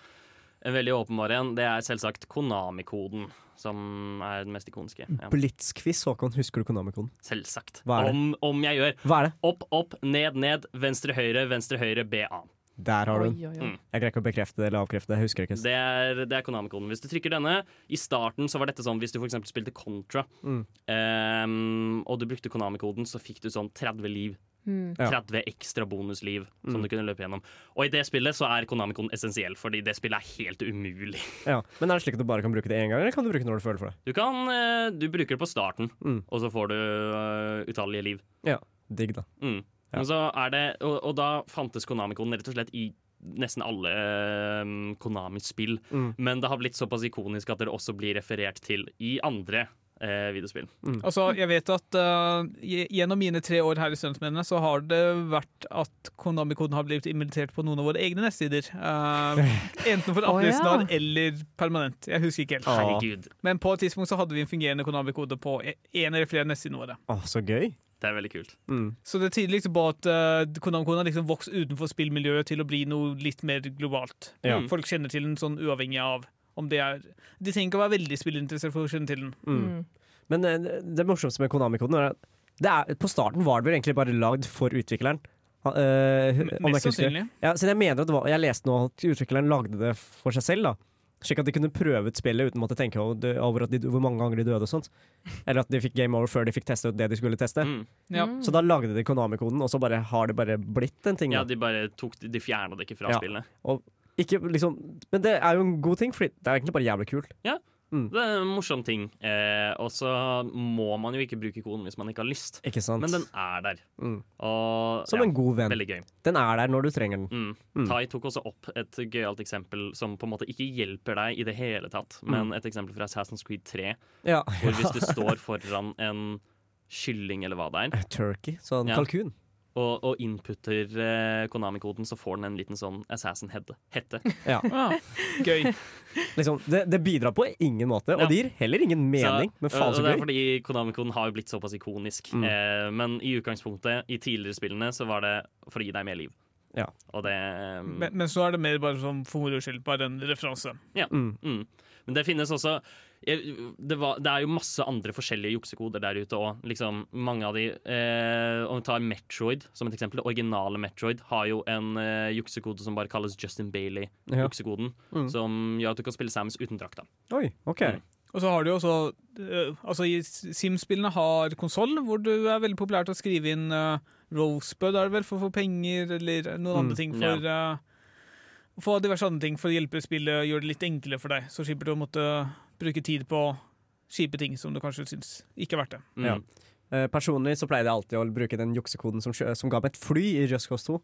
en veldig åpenbar en, det er selvsagt Konami-koden. Som er den mest ikoniske. Ja. Blitzquiz, Håkon, husker du Konami-koden? Selvsagt. Om, om jeg gjør Hva er det? opp, opp, ned, ned, venstre, høyre, venstre, høyre, BA. Der har du den. Mm. Jeg greier ikke å bekrefte det eller avkrefte det. Jeg husker ikke. Det er, det er Konami-koden. Hvis du trykker denne I starten så var dette sånn hvis du for eksempel spilte Contra, Mm. um, og du brukte Konami-koden, så fikk du sånn 30 liv. Mm. 30 ekstra bonusliv som Mm. du kunne løpe gjennom. Og i det spillet så er Konami-koden essensiell, fordi det spillet er helt umulig. Ja. Men er det slik at du bare kan bruke det én gang, eller kan du bruke det når du føler for det? Du kan eh, Du bruker det på starten, Mm. og så får du uh, utallige liv. Ja, Digg, da. Mm. Ja. Men så er det og, og da fantes Konami-koden rett og slett i nesten alle uh, Konami-spill. Mm. Men det har blitt såpass ikonisk at det også blir referert til i andre eh, videospill. Altså, jeg vet at uh, Gjennom mine tre år her i Stuntmennene så har det vært at Konami-koden har blitt invitert på noen av våre egne nettsider. Uh, enten for Å, ja. eller permanent. Jeg husker ikke helt. Herregud, Men på et tidspunkt så hadde vi en fungerende Konami-kode på e- en eller flere nettsider våre. Oh, så gøy. det er veldig kult. Mm. Så det tyder liksom på at uh, Konami-koden har liksom vokst utenfor spillmiljøet til å bli noe litt mer globalt. Ja. Mm. Folk kjenner til den sånn uavhengig av om det er De trenger ikke å være veldig spillinteressert for å kjenne til den. Mm. Mm. Men eh, det morsomste med Konami-koden er at er, på starten var det vel egentlig bare lagd for utvikleren. Eh, jeg Mest sannsynlig. Ja, så jeg mener at det var, jeg leste nå at utvikleren lagde det for seg selv. da Slik at de kunne prøve ut spillet uten å måtte tenke over, at de, hvor mange ganger de døde. og sånt Eller at de fikk game over før de fikk teste ut det de skulle teste. Mm. Ja. Mm. Så da lagde de Konami-koden, og så bare har det bare blitt en ting. Ja, de bare tok De fjerna det ikke fra Ja. spillene. Ikke, liksom, men det er jo en god ting, for det er egentlig bare jævlig kult. Det er en morsom ting. Eh, og så må man jo ikke bruke koden hvis man ikke har lyst. Ikke sant? Men den er der. mm. Og Som ja, en god venn. Den er der når du trenger den. Mm. Mm. Tai tok også opp et gøyalt eksempel som på en måte ikke hjelper deg i det hele tatt, Mm. men et eksempel fra Assassin's Creed 3, Ja. hvor hvis du står foran en kylling eller hva det er, Turkey, sånn Ja. kalkun. Og, og inputter eh, Konami-koden, så får den en liten sånn Assassin-hette. Ja. Ah, gøy. Liksom, det, det bidrar på ingen måte, Ja. og det gir heller ingen mening. men faen så gøy. det er fordi Konami-koden har jo blitt såpass ikonisk. Mm. Eh, men i utgangspunktet, i tidligere spillene, så var det for å gi deg mer liv. Ja. Og det um... Men, men så er det mer bare sånn for moro skyld, bare en referanse. Mm. mm. Men det finnes også det, var, det er jo masse andre forskjellige juksekoder der ute òg. Liksom, mange av de eh, Om vi tar Metroid som et eksempel. Det originale Metroid har jo en eh, juksekode som bare kalles Justin Bailey-juksekoden. Mm. Som gjør at du kan spille Samus uten drakta. Oi, OK. Mm. Og så har du jo også øh, Altså, Sims-spillene har konsoll, hvor du er veldig populært å skrive inn uh, Rosebud, er det vel, for å få penger, eller noen Mm, andre ting for uh, Få diverse andre ting for å hjelpe spillet, og gjøre det litt enklere for deg. Så slipper du å måtte bruke tid på kjipe ting som du kanskje syns ikke er verdt det. Mm. Ja. Eh, personlig så pleide jeg alltid å bruke den juksekoden som, som ga meg et fly i Just Cause 2.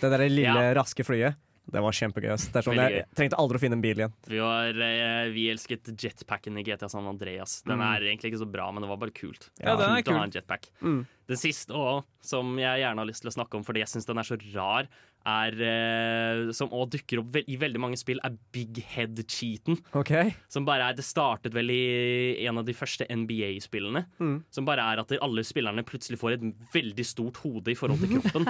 Det der lille, raske flyet. Det var kjempegøy. Det er sånn, jeg, trengte aldri å finne en bil igjen. Vi, var, eh, vi elsket jetpacken i GTA San Andreas. Den Mm. er egentlig ikke så bra, men det var bare kult. Ja, den er Kult å ha en jetpack. Mm. Den siste òg, som jeg gjerne har lyst til å snakke om fordi jeg syns den er så rar, er eh, som òg dukker opp i veldig mange spill, er big head-cheaten. Okay. Som bare er Det startet vel i en av de første NBA-spillene. Mm. Som bare er at alle spillerne plutselig får et veldig stort hode i forhold til kroppen.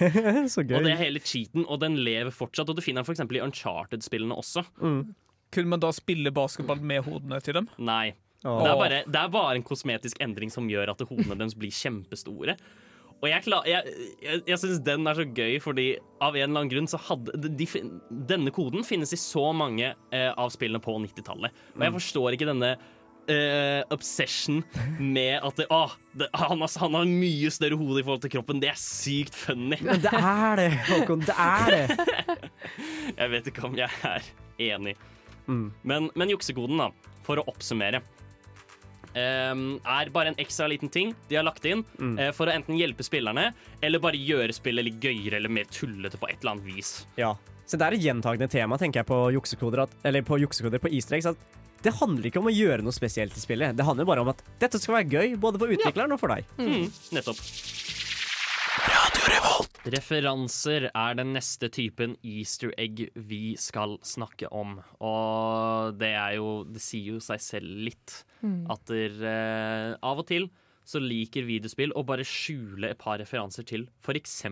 så gøy. og det er hele cheaten, og den lever fortsatt. Og du finner den f.eks. i Uncharted-spillene også. Mm. Kunne man da spille basketball med hodene til dem? Nei. Det er, bare, det er bare en kosmetisk endring som gjør at hodene deres blir kjempestore. Og jeg, klar, jeg, jeg, jeg syns den er så gøy, fordi av en eller annen grunn så hadde de, de, Denne koden finnes i så mange eh, av spillene på 90-tallet. Og jeg forstår ikke denne eh, obsession med at det, ah, det, han, har, han har mye større hode i forhold til kroppen. Det er sykt funny. Men det er det, Håkon. Det er det. Jeg vet ikke om jeg er enig. Mm. Men, men juksekoden, da, for å oppsummere, er bare en ekstra liten ting de har lagt inn Mm. eh, for å enten hjelpe spillerne eller bare gjøre spillet litt gøyere eller mer tullete på et eller annet vis. Ja. Så det er et gjentagende tema tenker jeg, på juksekoder, at, eller på juksekoder på easter eggs. At det handler ikke om å gjøre noe spesielt i spillet. Det handler bare om at dette skal være gøy, både for utvikleren og for deg. Mm, nettopp. Referanser er den neste typen easter egg vi skal snakke om. Og det er jo Det sier jo seg selv litt. At der, eh, av og til så liker videospill å bare skjule et par referanser til f.eks.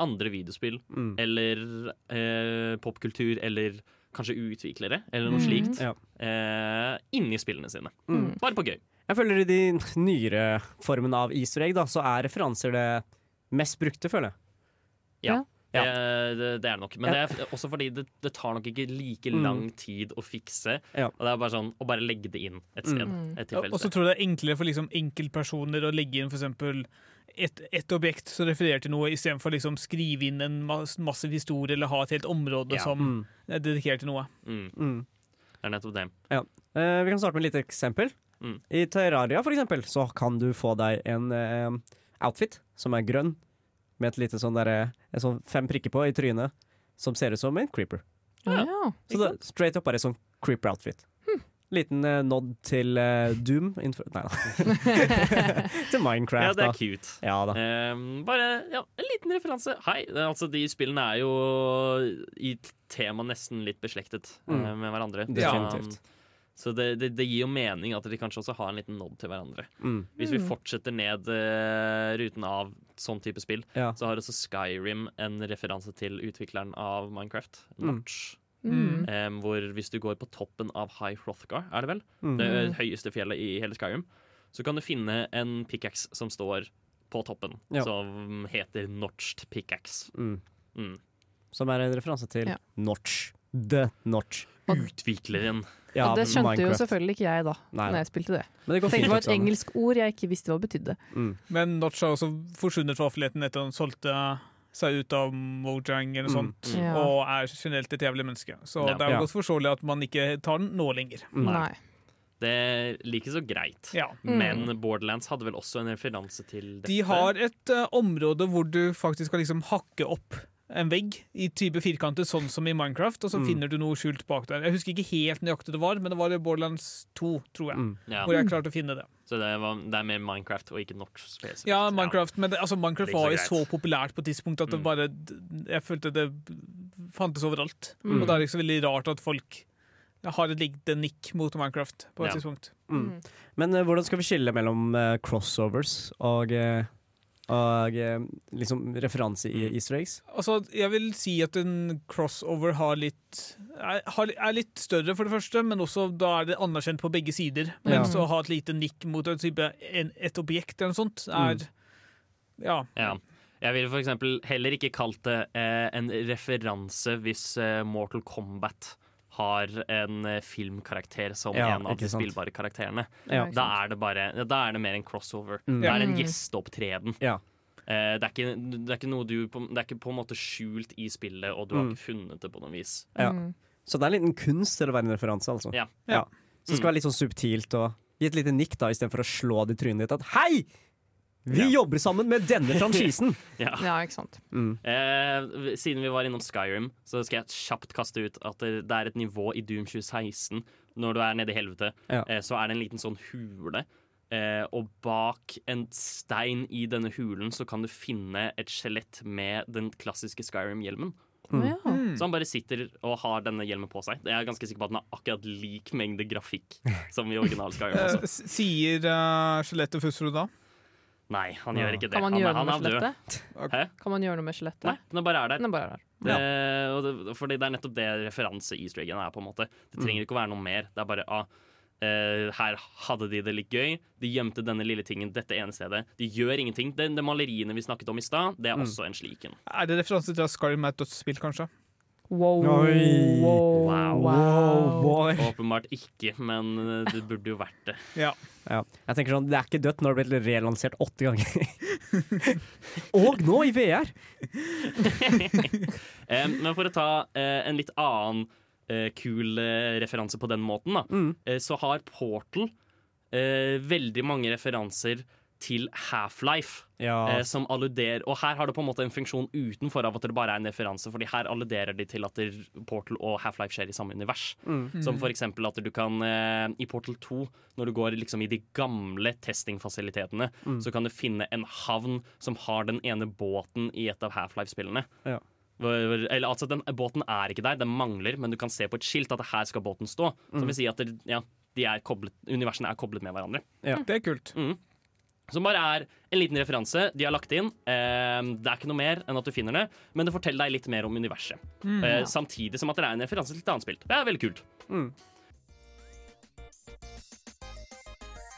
andre videospill Mm. eller eh, popkultur eller kanskje utviklere eller noe Mm. slikt Ja. eh, inni spillene sine. Mm. Bare på gøy. Jeg føler i de nyere formene av easter egg, da, så er referanser det mest brukte, føler jeg. Ja. Ja. Det, det, det er det nok. Men det er også fordi det, det tar nok ikke like Mm. lang tid å fikse. Ja. Og det er bare sånn å bare legge det inn et sted. Mm. Et Og så tror jeg det er enklere for liksom enkeltpersoner å legge inn f.eks. Et, et objekt som refererer til noe, istedenfor liksom skrive inn en mas massiv historie eller ha et helt område Ja. som Mm. er dedikert til noe. Mm, Mm. det er nettopp det. Eh, vi kan starte med et lite eksempel. Mm. I Terraria for eksempel, så kan du få deg en eh, outfit som er grønn, med et lite sånn derre en sånn fem prikker på i trynet, som ser ut som en creeper. Ja. Så det, straight up bare en sånn creeper-outfit. Liten uh, nod til uh, Doom Nei da. til Minecraft, Ja, det da. er cute. Ja da. Ehm, bare ja, en liten referanse. Hei, altså De spillene er jo i tema nesten litt beslektet eh, Mm. med hverandre. Definitivt. Så, så det, det, det gir jo mening at de kanskje også har en liten nod til hverandre. Mm. Hvis vi fortsetter ned uh, ruten av sånn type spill, Ja. så har også Skyrim en referanse til utvikleren av Minecraft, Mm. Notch. Mm. Um, hvor hvis du går på toppen av High Hrothgar, er det vel? Mm. Det høyeste fjellet i hele Skyrim. Så kan du finne en pickaxe som står på toppen, Ja. som heter Notched pickaxe. Mm. Mm. Som er en referanse til Ja. Notch. The Notch. Utvikleren. Ja, og det skjønte jo selvfølgelig ikke jeg da Nei. Når jeg spilte det. Men det Jeg tenkte det var et engelsk ord jeg ikke visste hva betydde. Mm. Men Notch har også forsvunnet fra offentligheten etter at han solgte seg ut av Mojang eller noe Mm. sånt, Ja. og er generelt et jævlig menneske. Så Ja. det er jo godt forståelig at man ikke tar den nå lenger. Mm. Nei. Det er like så greit. Ja. Mm. Men Borderlands hadde vel også en referanse til dette? De har et uh, område hvor du faktisk kan liksom hakke opp en vegg i type firkanter, sånn som i Minecraft, og så Mm. finner du noe skjult bak der. Jeg husker ikke helt nøyaktig det var, men det var i Borderlands 2, tror jeg. Mm. ja. Hvor jeg klarte å finne det. Så det, var, det er mer Minecraft og ikke Notch spesifikt. Ja, Minecraft, men det, altså, Minecraft var jo så så populært på et tidspunkt at det Mm. bare Jeg følte det fantes overalt. Mm. Og da er det ikke så veldig rart at folk har et lignende nikk mot Minecraft på et Ja. tidspunkt. Mm. Men uh, hvordan skal vi skille mellom uh, crossovers og, eh, og eh, liksom referanse i easter eggs? Altså, jeg vil si at en crossover har litt er, er litt større, for det første, men også da er det anerkjent på begge sider. Ja. så å ha et lite nikk mot en type, en, et objekt eller noe sånt, er Ja. Ja. Jeg ville for eksempel heller ikke kalt det eh, en referanse hvis eh, Mortal Kombat har en eh, filmkarakter som Ja, en av de sant. spillbare karakterene. Ja. Da er det bare Da er det mer en crossover. Mm. Det er en Mm. gjesteopptreden. Ja. Uh, det, er ikke, det er ikke noe du Det er ikke på en måte skjult i spillet, og du har Mm. ikke funnet det på noe vis. Ja. Mm. Så det er en liten kunst til å være en referanse, altså. Ja. Ja. Så det skal være litt sånn subtilt og gi et lite nikk da, istedenfor å slå det i trynet ditt at hei! Vi Ja. jobber sammen med denne franchisen! Ja. Ja, ikke sant. Mm. Eh, siden vi var innom Skyrim, så skal jeg kjapt kaste ut at det, er et nivå i Doom 2016. Når du er nede i helvete, Ja. eh, så er det en liten sånn hule. Eh, og bak en stein i denne hulen så kan du finne et skjelett med den klassiske Skyrim-hjelmen. Mm. Mm. Så han bare sitter og har denne hjelmen på seg. Jeg er ganske sikker på at den har akkurat lik mengde grafikk som i original Skyrim. Også. s- sier uh, skjelettet Fusro da? Nei, han gjør ikke det. Kan man gjøre han, noe med er skjelettet? Hæ? Kan man gjøre noe med skjelettet? Nei, den bare er der. Den er bare der. Det, og det, fordi det er nettopp det referanse-easter eggen er. på en måte Det trenger ikke å være noe mer. Det er bare ah, Uh, her hadde de det litt gøy. De gjemte denne lille tingen dette ene stedet. De gjør ingenting. De, de maleriene vi snakket om i stad, det er også en slik en. Er det referanse til at Skyrim er et dødsspill, kanskje? Wow. Oi. wow. Wow. Wow. Åpenbart ikke, men eh, det burde jo vært det. Ja. Ja. Jeg tenker sånn, Det er ikke dødt når det blir relansert åtte ganger. Og nå i VR! Eh, men for å ta eh, en litt annen eh, kul eh, referanse på den måten, da, Mm. eh, så har Portal eh, veldig mange referanser til Half-Life. Ja. eh, som alluderer Og her har det på en måte en funksjon utenfor av at det bare er en referanse, Fordi her alluderer de til at Portal og Half-Life skjer i samme univers. Mm. Som for eksempel at du kan eh, I Portal 2, når du går liksom i de gamle testingfasilitetene, Mm. så kan du finne en havn som har den ene båten i et av Half-Life-spillene. Ja. Eller altså, den Båten er ikke der, den mangler, men du kan se på et skilt at her skal båten stå. Mm. Som vil si at det, ja, de er koblet, universene er koblet med hverandre. Ja, Det er kult. Som bare er en liten referanse de har lagt inn. Eh, det er ikke noe mer enn at du finner det, men det forteller deg litt mer om universet. Eh, samtidig som at det er en referanse til et annet spill. Det er veldig kult.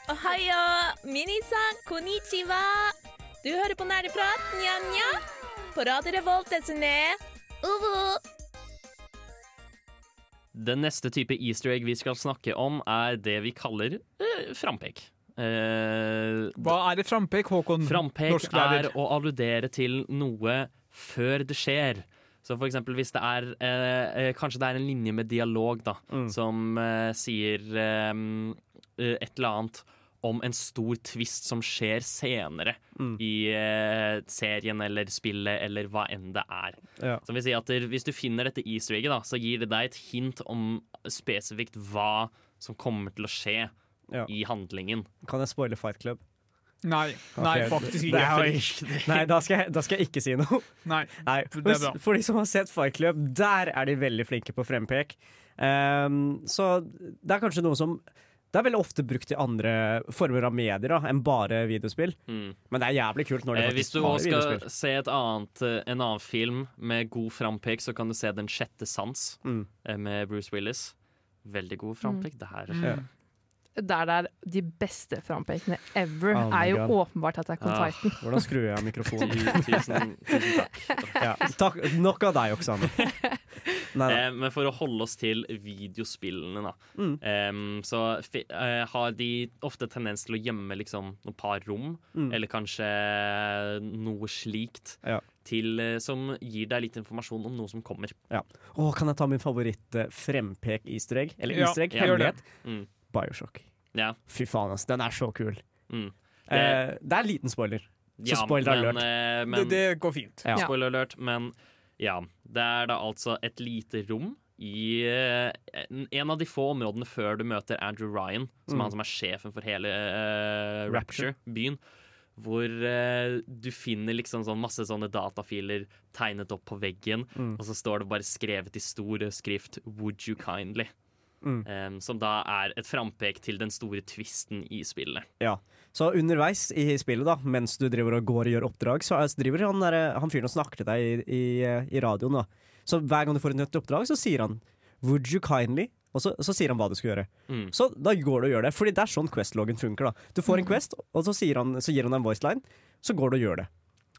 Ohayo, minisan, konnichiwa. Du hører på Nerdeprat, nja-nja. På Radio Revolt, desu ne. Uvu. Den neste type easter egg vi skal snakke om, er det vi kaller eh, frampek. Eh, Hva er det frampek, Håkon? Frampek er å alludere til noe før det skjer. Så for eksempel hvis det er eh, eh, Kanskje det er en linje med dialog da som eh, sier eh, eh, et eller annet om en stor twist som skjer senere i eh, serien eller spillet eller hva enn det er. Ja. Så vil si at der, Hvis du finner dette easter egget, da, så gir det deg et hint om spesifikt hva som kommer til å skje Ja. i handlingen. Kan jeg spoile Fight Club? Nei, nei, faktisk det ikke. er- Nei, da skal, jeg, da skal jeg ikke si noe. Nei. Nei, Det er for, bra. for de som har sett Fight Club, der er de veldig flinke på frempek. Um, så det er kanskje noe som Det er veldig ofte brukt i andre former av medier da, enn bare videospill. Mm. Men det er jævlig kult når det Eh, hvis faktisk du også skal se et annet, eh, en annen film med god frampek, så kan du se Den sjette sans Mm. eh, med Bruce Willis. Veldig god frampek. Det her Ja. Der det er de beste frampekene ever, Oh er jo God. åpenbart Attack on Ah. Titan. Hvordan skrur jeg av mikrofonen? tusen, tusen takk. ja, takk. Nok av deg, Oksane. Eh, men for å holde oss til videospillene, da, Mm. em, så fi, eh, har de ofte tendens til å gjemme liksom noen par rom, Mm. eller kanskje noe slikt, Ja. til, eh, som gir deg litt informasjon om noe som kommer. Å, kan jeg ta min favoritt eh, egg? Eller Ja, easter egg, gjør det. hemmelighet. Mm. Bioshock. Ja. Fy faen, altså. Den er så kul. Mm. Eh, det er en liten spoiler. Så Ja, spoiler men, alert. eh, Det, men det går fint. Ja. Spoiler alert, men ja. Det er da altså et lite rom i eh, en- av de få områdene før du møter Andrew Ryan, som Mm. er han som er sjefen for hele eh, Rapture. Byen. Hvor eh, du finner liksom sånn masse sånne datafiler tegnet opp på veggen, Mm. og så står det bare skrevet i stor skrift 'Would you kindly'. Mm. Um, som da er et frampek til den store twisten i spillet. Ja, Så underveis i spillet, da, mens du driver og går og gjør oppdrag, så er- driver han, der, han fyren og snakker til deg i, i, i radioen. da. Så hver gang du får et nytt oppdrag, så sier han 'Would you kindly?' Og så, så sier han hva du skal gjøre. Mm. Så da går du og gjør det. Fordi det er sånn Quest-loggen funker. da. Du får en Quest, og så, han, så gir han deg en voiceline, så går du og gjør det.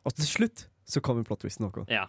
Og til slutt så kommer plot-twisten, Ja.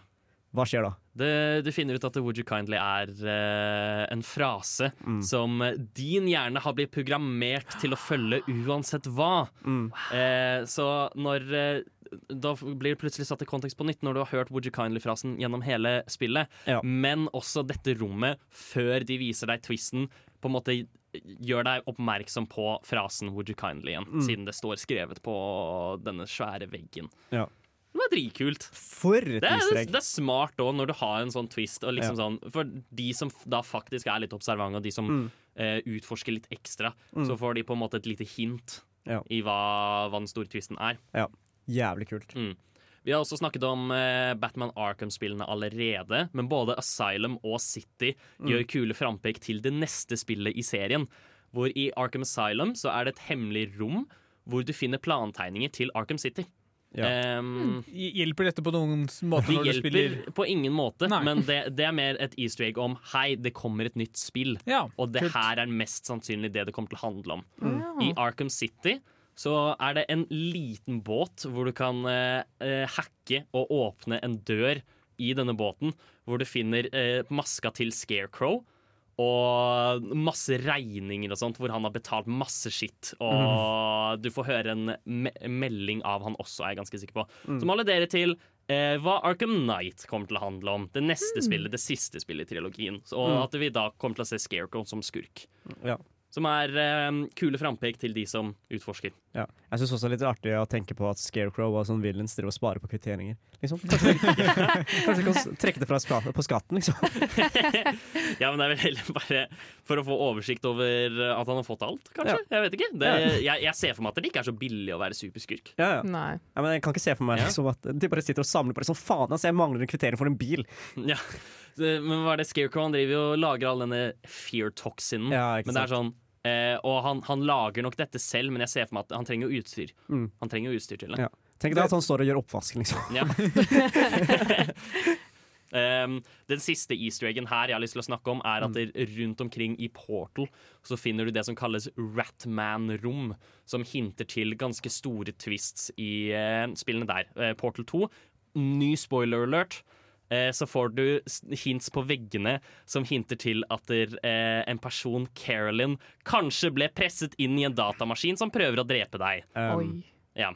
Hva skjer da? Det, du finner ut at 'Would you kindly' er uh, en frase Mm. som din hjerne har blitt programmert til å følge uansett hva. Mm. Uh, så når uh, Da blir det plutselig satt i kontekst på nytt når du har hørt 'Would you kindly'-frasen gjennom hele spillet. Ja. Men også dette rommet, før de viser deg twisten, på en måte gjør deg oppmerksom på frasen 'Would you kindly' igjen, Mm. siden det står skrevet på denne svære veggen. Ja. Det var dritkult. For et Det er, det er smart òg, når du har en sånn twist. Liksom Ja. sånn, for de som da faktisk er litt observante, og de som Mm. eh, utforsker litt ekstra, Mm. så får de på en måte et lite hint Ja. i hva, hva den store twisten er. Ja. Jævlig kult. Mm. Vi har også snakket om eh, Batman Arkham-spillene allerede, men både Asylum og City Mm. gjør kule frampek til det neste spillet i serien. Hvor i Arkham Asylum så er det et hemmelig rom hvor du finner plantegninger til Arkham City. Ja. Um, Hjelper dette på noen måte det når du spiller hjelper på ingen måte, Nei. men det, det er mer et easter egg om hei, det kommer et nytt spill. Ja, Og det kult. her er mest sannsynlig det det kommer til å handle om. Ja. I Arkham City så er det en liten båt hvor du kan eh, eh, hacke og åpne en dør i denne båten, hvor du finner eh, maska til Scarecrow. Og masse regninger og sånt, hvor han har betalt masse skitt. Og du får høre en me melding av han også, er jeg ganske sikker på. Som holder dere til eh, hva Arkham Knight kommer til å handle om. Det neste spillet, det siste spillet i trilogien. Og at vi da kommer til å se Scarecrow som skurk. Ja. Som er eh, kule frampek til de som utforsker. Ja. Jeg syns også det er litt artig å tenke på at Scarecrow og sånn villains driver og sparer på kvitteringer. Liksom. Kanskje, de kan trekke det fra spa på skatten, liksom. Ja, men det er vel heller bare for å få oversikt over at han har fått alt, kanskje? Jeg vet ikke. Det, jeg, jeg ser for meg at det ikke er så billig å være superskurk. Ja, ja. Nei. Ja, men jeg kan ikke se for meg Ja. liksom, at de bare sitter og samler på det sånn faen, altså, jeg mangler en kvittering for en bil. Ja. Men hva er det Scarecrow han driver og lager all denne fear toxinen. Ja, men det er sånn eh, Og han, han lager nok dette selv, men jeg ser for meg at han trenger utstyr. Mm. Han trenger utstyr til det. Ja. Tenk deg at han står og gjør oppvask, liksom. Ja. Um, den siste easter eggen her jeg har lyst til å snakke om, er at mm. rundt omkring i Portal så finner du det som kalles Ratman-rom, som hinter til ganske store twists i uh, spillene der. Uh, Portal 2, ny spoiler alert. Eh, Så får du hints på veggene som hinter til at der, eh, en person, Carolyn, kanskje ble presset inn i en datamaskin som prøver å drepe deg. Um, Oi. Ja.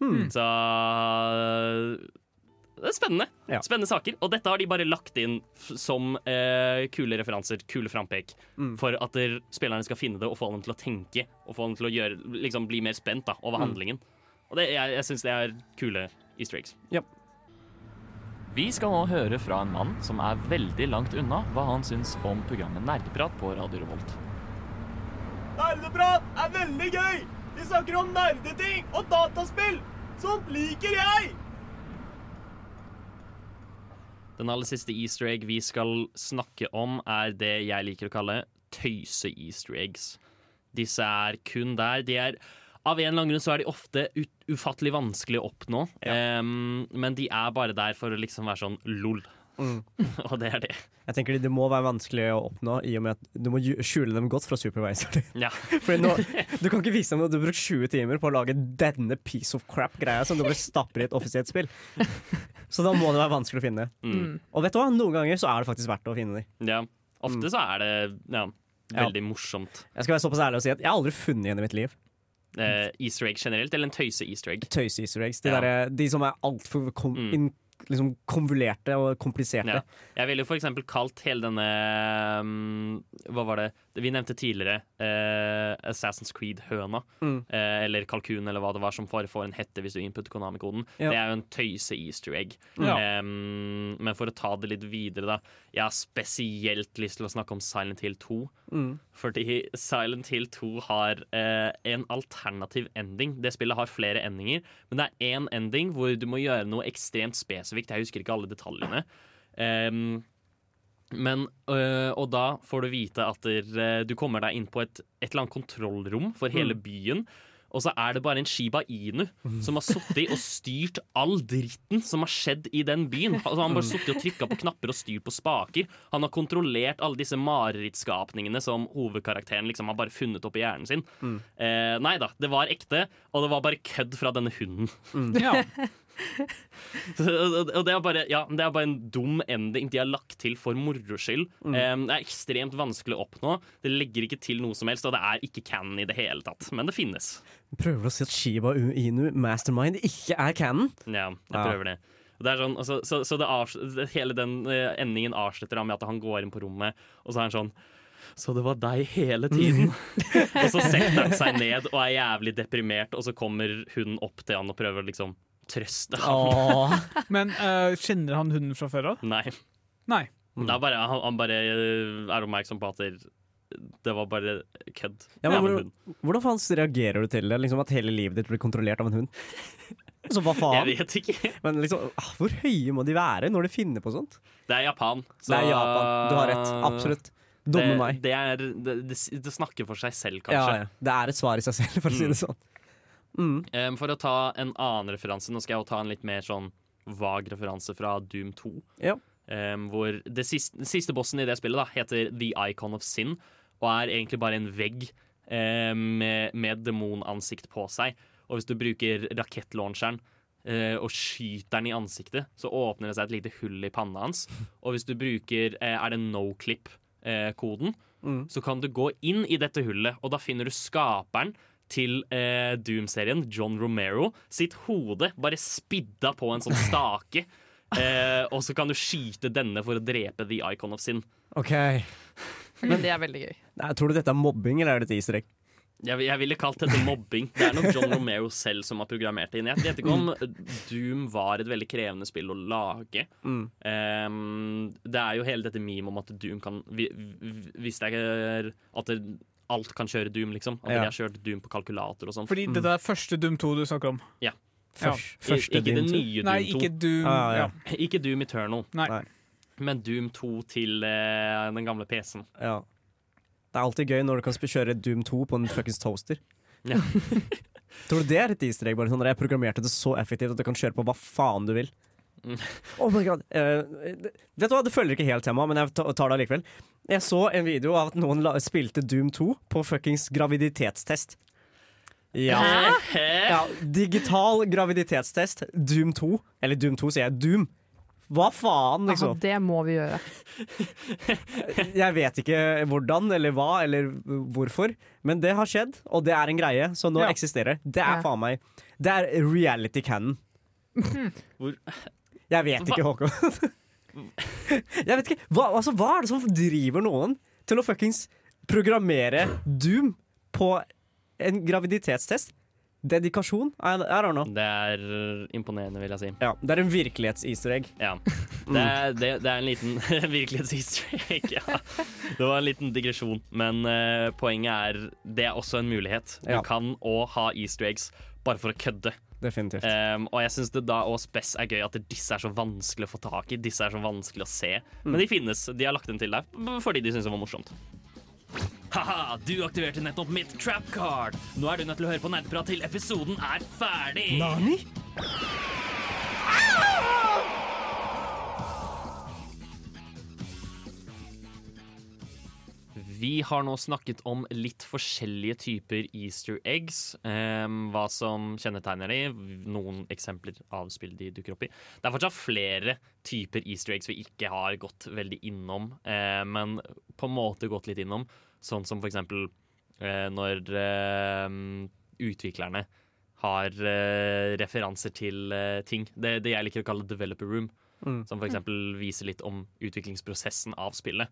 Hmm. Så det er spennende. Ja. Spennende saker. Og dette har de bare lagt inn f som eh, kule referanser, kule frampek, Mm. for at der, spillerne skal finne det og få dem til å tenke og få dem til å gjøre, liksom, bli mer spent da, over Mm. handlingen. Og det, jeg, jeg syns det er kule easter eggs. Ja. Vi skal nå høre fra en mann som er veldig langt unna hva han syns om programmet Nerdeprat på Radio Revolt. Nerdeprat er veldig gøy! Vi snakker om nerdeting og dataspill! Sånt liker jeg! Den aller siste easter egg vi skal snakke om, er det jeg liker å kalle tøyse-easter eggs. Disse er kun der. De er av en eller annen grunn så er de ofte ufattelig vanskelig å oppnå. Em, men de er bare der for å liksom være sånn lol. Mm. og det er det. Jeg tenker Det må være vanskelig å oppnå i og med at du må skjule dem godt fra supervisor. Ja. Fordi nå, Du kan ikke vise dem at du har brukt 20 timer på å lage denne piece of crap-greia som du bare stapper i et offisielt spill. Så da må det være vanskelig å finne. Mm. Og vet du hva? Noen ganger så er det faktisk verdt å finne dem. ja. Ofte så er det ja, veldig morsomt. Jeg skal være såpass ærlig og si at jeg har aldri funnet en i mitt liv. Eh, easter egg generelt, eller en tøyse-easter egg. Tøyse-easter eggs. De, Ja. der, de som er altfor kom, Mm. liksom konvolerte og kompliserte. Ja. Jeg ville for eksempel kalt hele denne um, Hva var det vi nevnte tidligere? eh, Assassin's Creed-høna. Mm. eh, eller kalkun, eller hva det var, som får, får en hette hvis du inputter Konami-koden. Ja. Det er jo en tøyse-easter egg. Ja. Um, men for å ta det litt videre, da. Jeg har spesielt lyst til å snakke om Silent Hill 2. Mm. Fordi Silent Hill 2 har eh, en alternativ ending. Det spillet har flere endinger, men det er én ending hvor du må gjøre noe ekstremt spesifikt. Jeg husker ikke alle detaljene. Ehm, men, øh, og da får du vite at der, øh, du kommer deg inn på et, et eller annet kontrollrom for hele byen. Og så er det bare en Shiba Inu som har sittet og styrt all dritten som har skjedd i den byen. Altså, han har bare sittet og trykka på knapper og styrt på spaker. Han har kontrollert alle disse marerittskapningene som hovedkarakteren liksom har bare funnet opp i hjernen sin. Eh, nei da, det var ekte, og det var bare kødd fra denne hunden. Ja. Og det er, bare, ja, det er bare en dum ending de har lagt til for moro skyld. Um, det er ekstremt vanskelig å oppnå. Det legger ikke til noe som helst, og det er ikke canon i det hele tatt. Men det finnes. Prøver å si at Shiba Inu Mastermind ikke er canon? Ja, jeg prøver det. Det sånn, altså, så så det avs det- hele den uh, endingen avslutter da med at han går inn på rommet, og så er han sånn så det var deg hele tiden? og så setter han seg ned og er jævlig deprimert, og så kommer hun opp til han og prøver liksom trøste ham. Men uh, kjenner han hunden fra før av? Nei. Nei. Det er bare, han, han bare øh, er oppmerksom på at det, det var bare kødd. Ja, men hvordan, hvordan faen reagerer du til det? Liksom At hele livet ditt blir kontrollert av en hund? Så hva faen? Jeg vet ikke. Men liksom, ah, hvor høye må de være når de finner på sånt? Det er Japan. så- Det er Japan. Du har rett. Absolutt. Dumme det, meg. Det, er, det, det, det snakker for seg selv, kanskje. ja. Det er et svar i seg selv, for å si Mm. det sånn. Mm. For å ta en annen referanse, nå skal jeg jo ta en litt mer sånn vag referanse fra Doom 2. Ja. Hvor det siste, den siste bossen i det spillet da, heter The Icon of Sin, og er egentlig bare en vegg eh, med, med demonansikt på seg. Og hvis du bruker rakettlauncheren eh, og skyter den i ansiktet, så åpner det seg et lite hull i panna hans. Og hvis du bruker eh, er det no-clip-koden, Mm. så kan du gå inn i dette hullet, og da finner du skaperen til eh, Doom-serien, John Romero, sitt hode bare spidda på en sånn stake. Eh, og så kan du skyte denne for å drepe The Icon of Sin. OK. Men det er veldig gøy. Nei, tror du dette er mobbing, eller er det et easter egg? Jeg, jeg ville kalt dette mobbing. Det er nok John Romero selv som har programmert det inn. Jeg vet ikke om Doom var et veldig krevende spill å lage. Mm. Um, det er jo hele dette meme om at Doom kan vi- vi- Hvis det er at det, alt kan kjøre Doom, liksom. At Ja. de har kjørt Doom på kalkulator og sånn. Fordi dette er første Doom 2 du snakker om. Ja. Ja. I- ikke det nye Doom 2. Nei, ikke Doom Ah, ja. Ikke Doom Eternal, Nei. Nei. men Doom 2 til eh, den gamle PC-en. Ja. Det er alltid gøy når du kan kjøre Doom 2 på en fuckings toaster. Ja. Tror du det er et easter egg? Bare sånn, jeg programmerte det så effektivt at du kan kjøre på hva faen du vil. Oh my god. Uh, vet du hva, Det følger ikke helt temaet, men jeg tar det allikevel. Jeg så en video av at noen la, spilte Doom 2 på fuckings graviditetstest. Ja. Hæ? ja. Digital graviditetstest. Doom 2. Eller Doom 2, sier jeg. Doom. Hva faen, Aha, liksom? det må vi gjøre. Jeg vet ikke hvordan eller hva eller hvorfor, men det har skjedd, og det er en greie som nå Ja. eksisterer. Det er Ja. faen meg Det er reality canon. Hvor, Jeg vet ikke, Håkon. Jeg vet ikke, hva, altså, hva er det som driver noen til å fuckings programmere Doom på en graviditetstest? Dedikasjon? I, I don't know. det er imponerende, vil jeg si. Ja, det er en virkelighets-easter egg. Ja. Det, er- det, det er en liten virkelighets-easter egg. Ja. Det var en liten digresjon, men uh, poenget er det er også en mulighet. Du Ja. kan òg ha easter eggs bare for å kødde. Definitivt. Um, og jeg syns det da og spes er gøy at disse er så vanskelig å få tak i. Disse er så vanskelig å se. Men de finnes. De har lagt dem til deg fordi de syns det var morsomt. Ha-ha, du aktiverte nettopp mitt trap card. Nå er du nødt til å høre på nerdeprat til episoden er ferdig. Nani? Vi har nå snakket om litt forskjellige typer easter eggs. Um, hva som kjennetegner de, noen eksempler av spill de dukker opp i. Det er fortsatt flere typer easter eggs vi ikke har gått veldig innom, uh, men på en måte gått litt innom. Sånn som for eksempel eh, når uh, utviklerne har referanser til ting. Det, det jeg liker å kalle developer room. Mm. Som eksempel viser litt om utviklingsprosessen av spillet.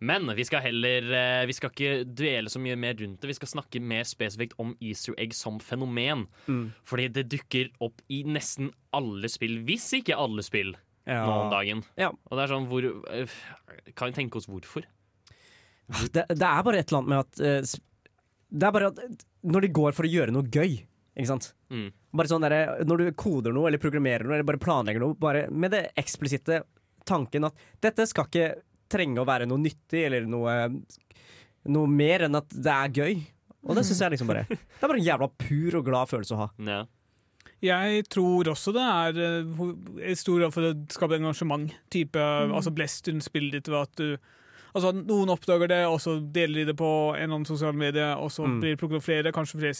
Men vi skal heller eh, Vi skal ikke duele så mye mer rundt det. Vi skal snakke mer spesifikt om easter egg som fenomen. Mm. Fordi det dukker opp i nesten alle spill, hvis ikke alle spill, Ja. nå om dagen. Ja. Og det er sånn hvor eh, Kan vi tenke oss hvorfor? Det, det er bare et eller annet med at eh, Det er bare at når de går for å gjøre noe gøy, ikke sant Mm. Bare sånn der, Når du koder noe eller programmerer noe eller bare planlegger noe, bare med det eksplisitte tanken at dette skal ikke trenge å være noe nyttig eller noe, noe mer enn at det er gøy. Og det syns jeg liksom bare Det er bare en jævla pur og glad følelse å ha. Ja. Jeg tror også det er eh, i stor grad for å skape engasjement. Type, altså Blest rundt spillet ditt ved at du Altså Noen oppdager det, og så deler de det på en eller annen sosiale medier, og så Mm. blir det plukket opp flere. Kanskje flere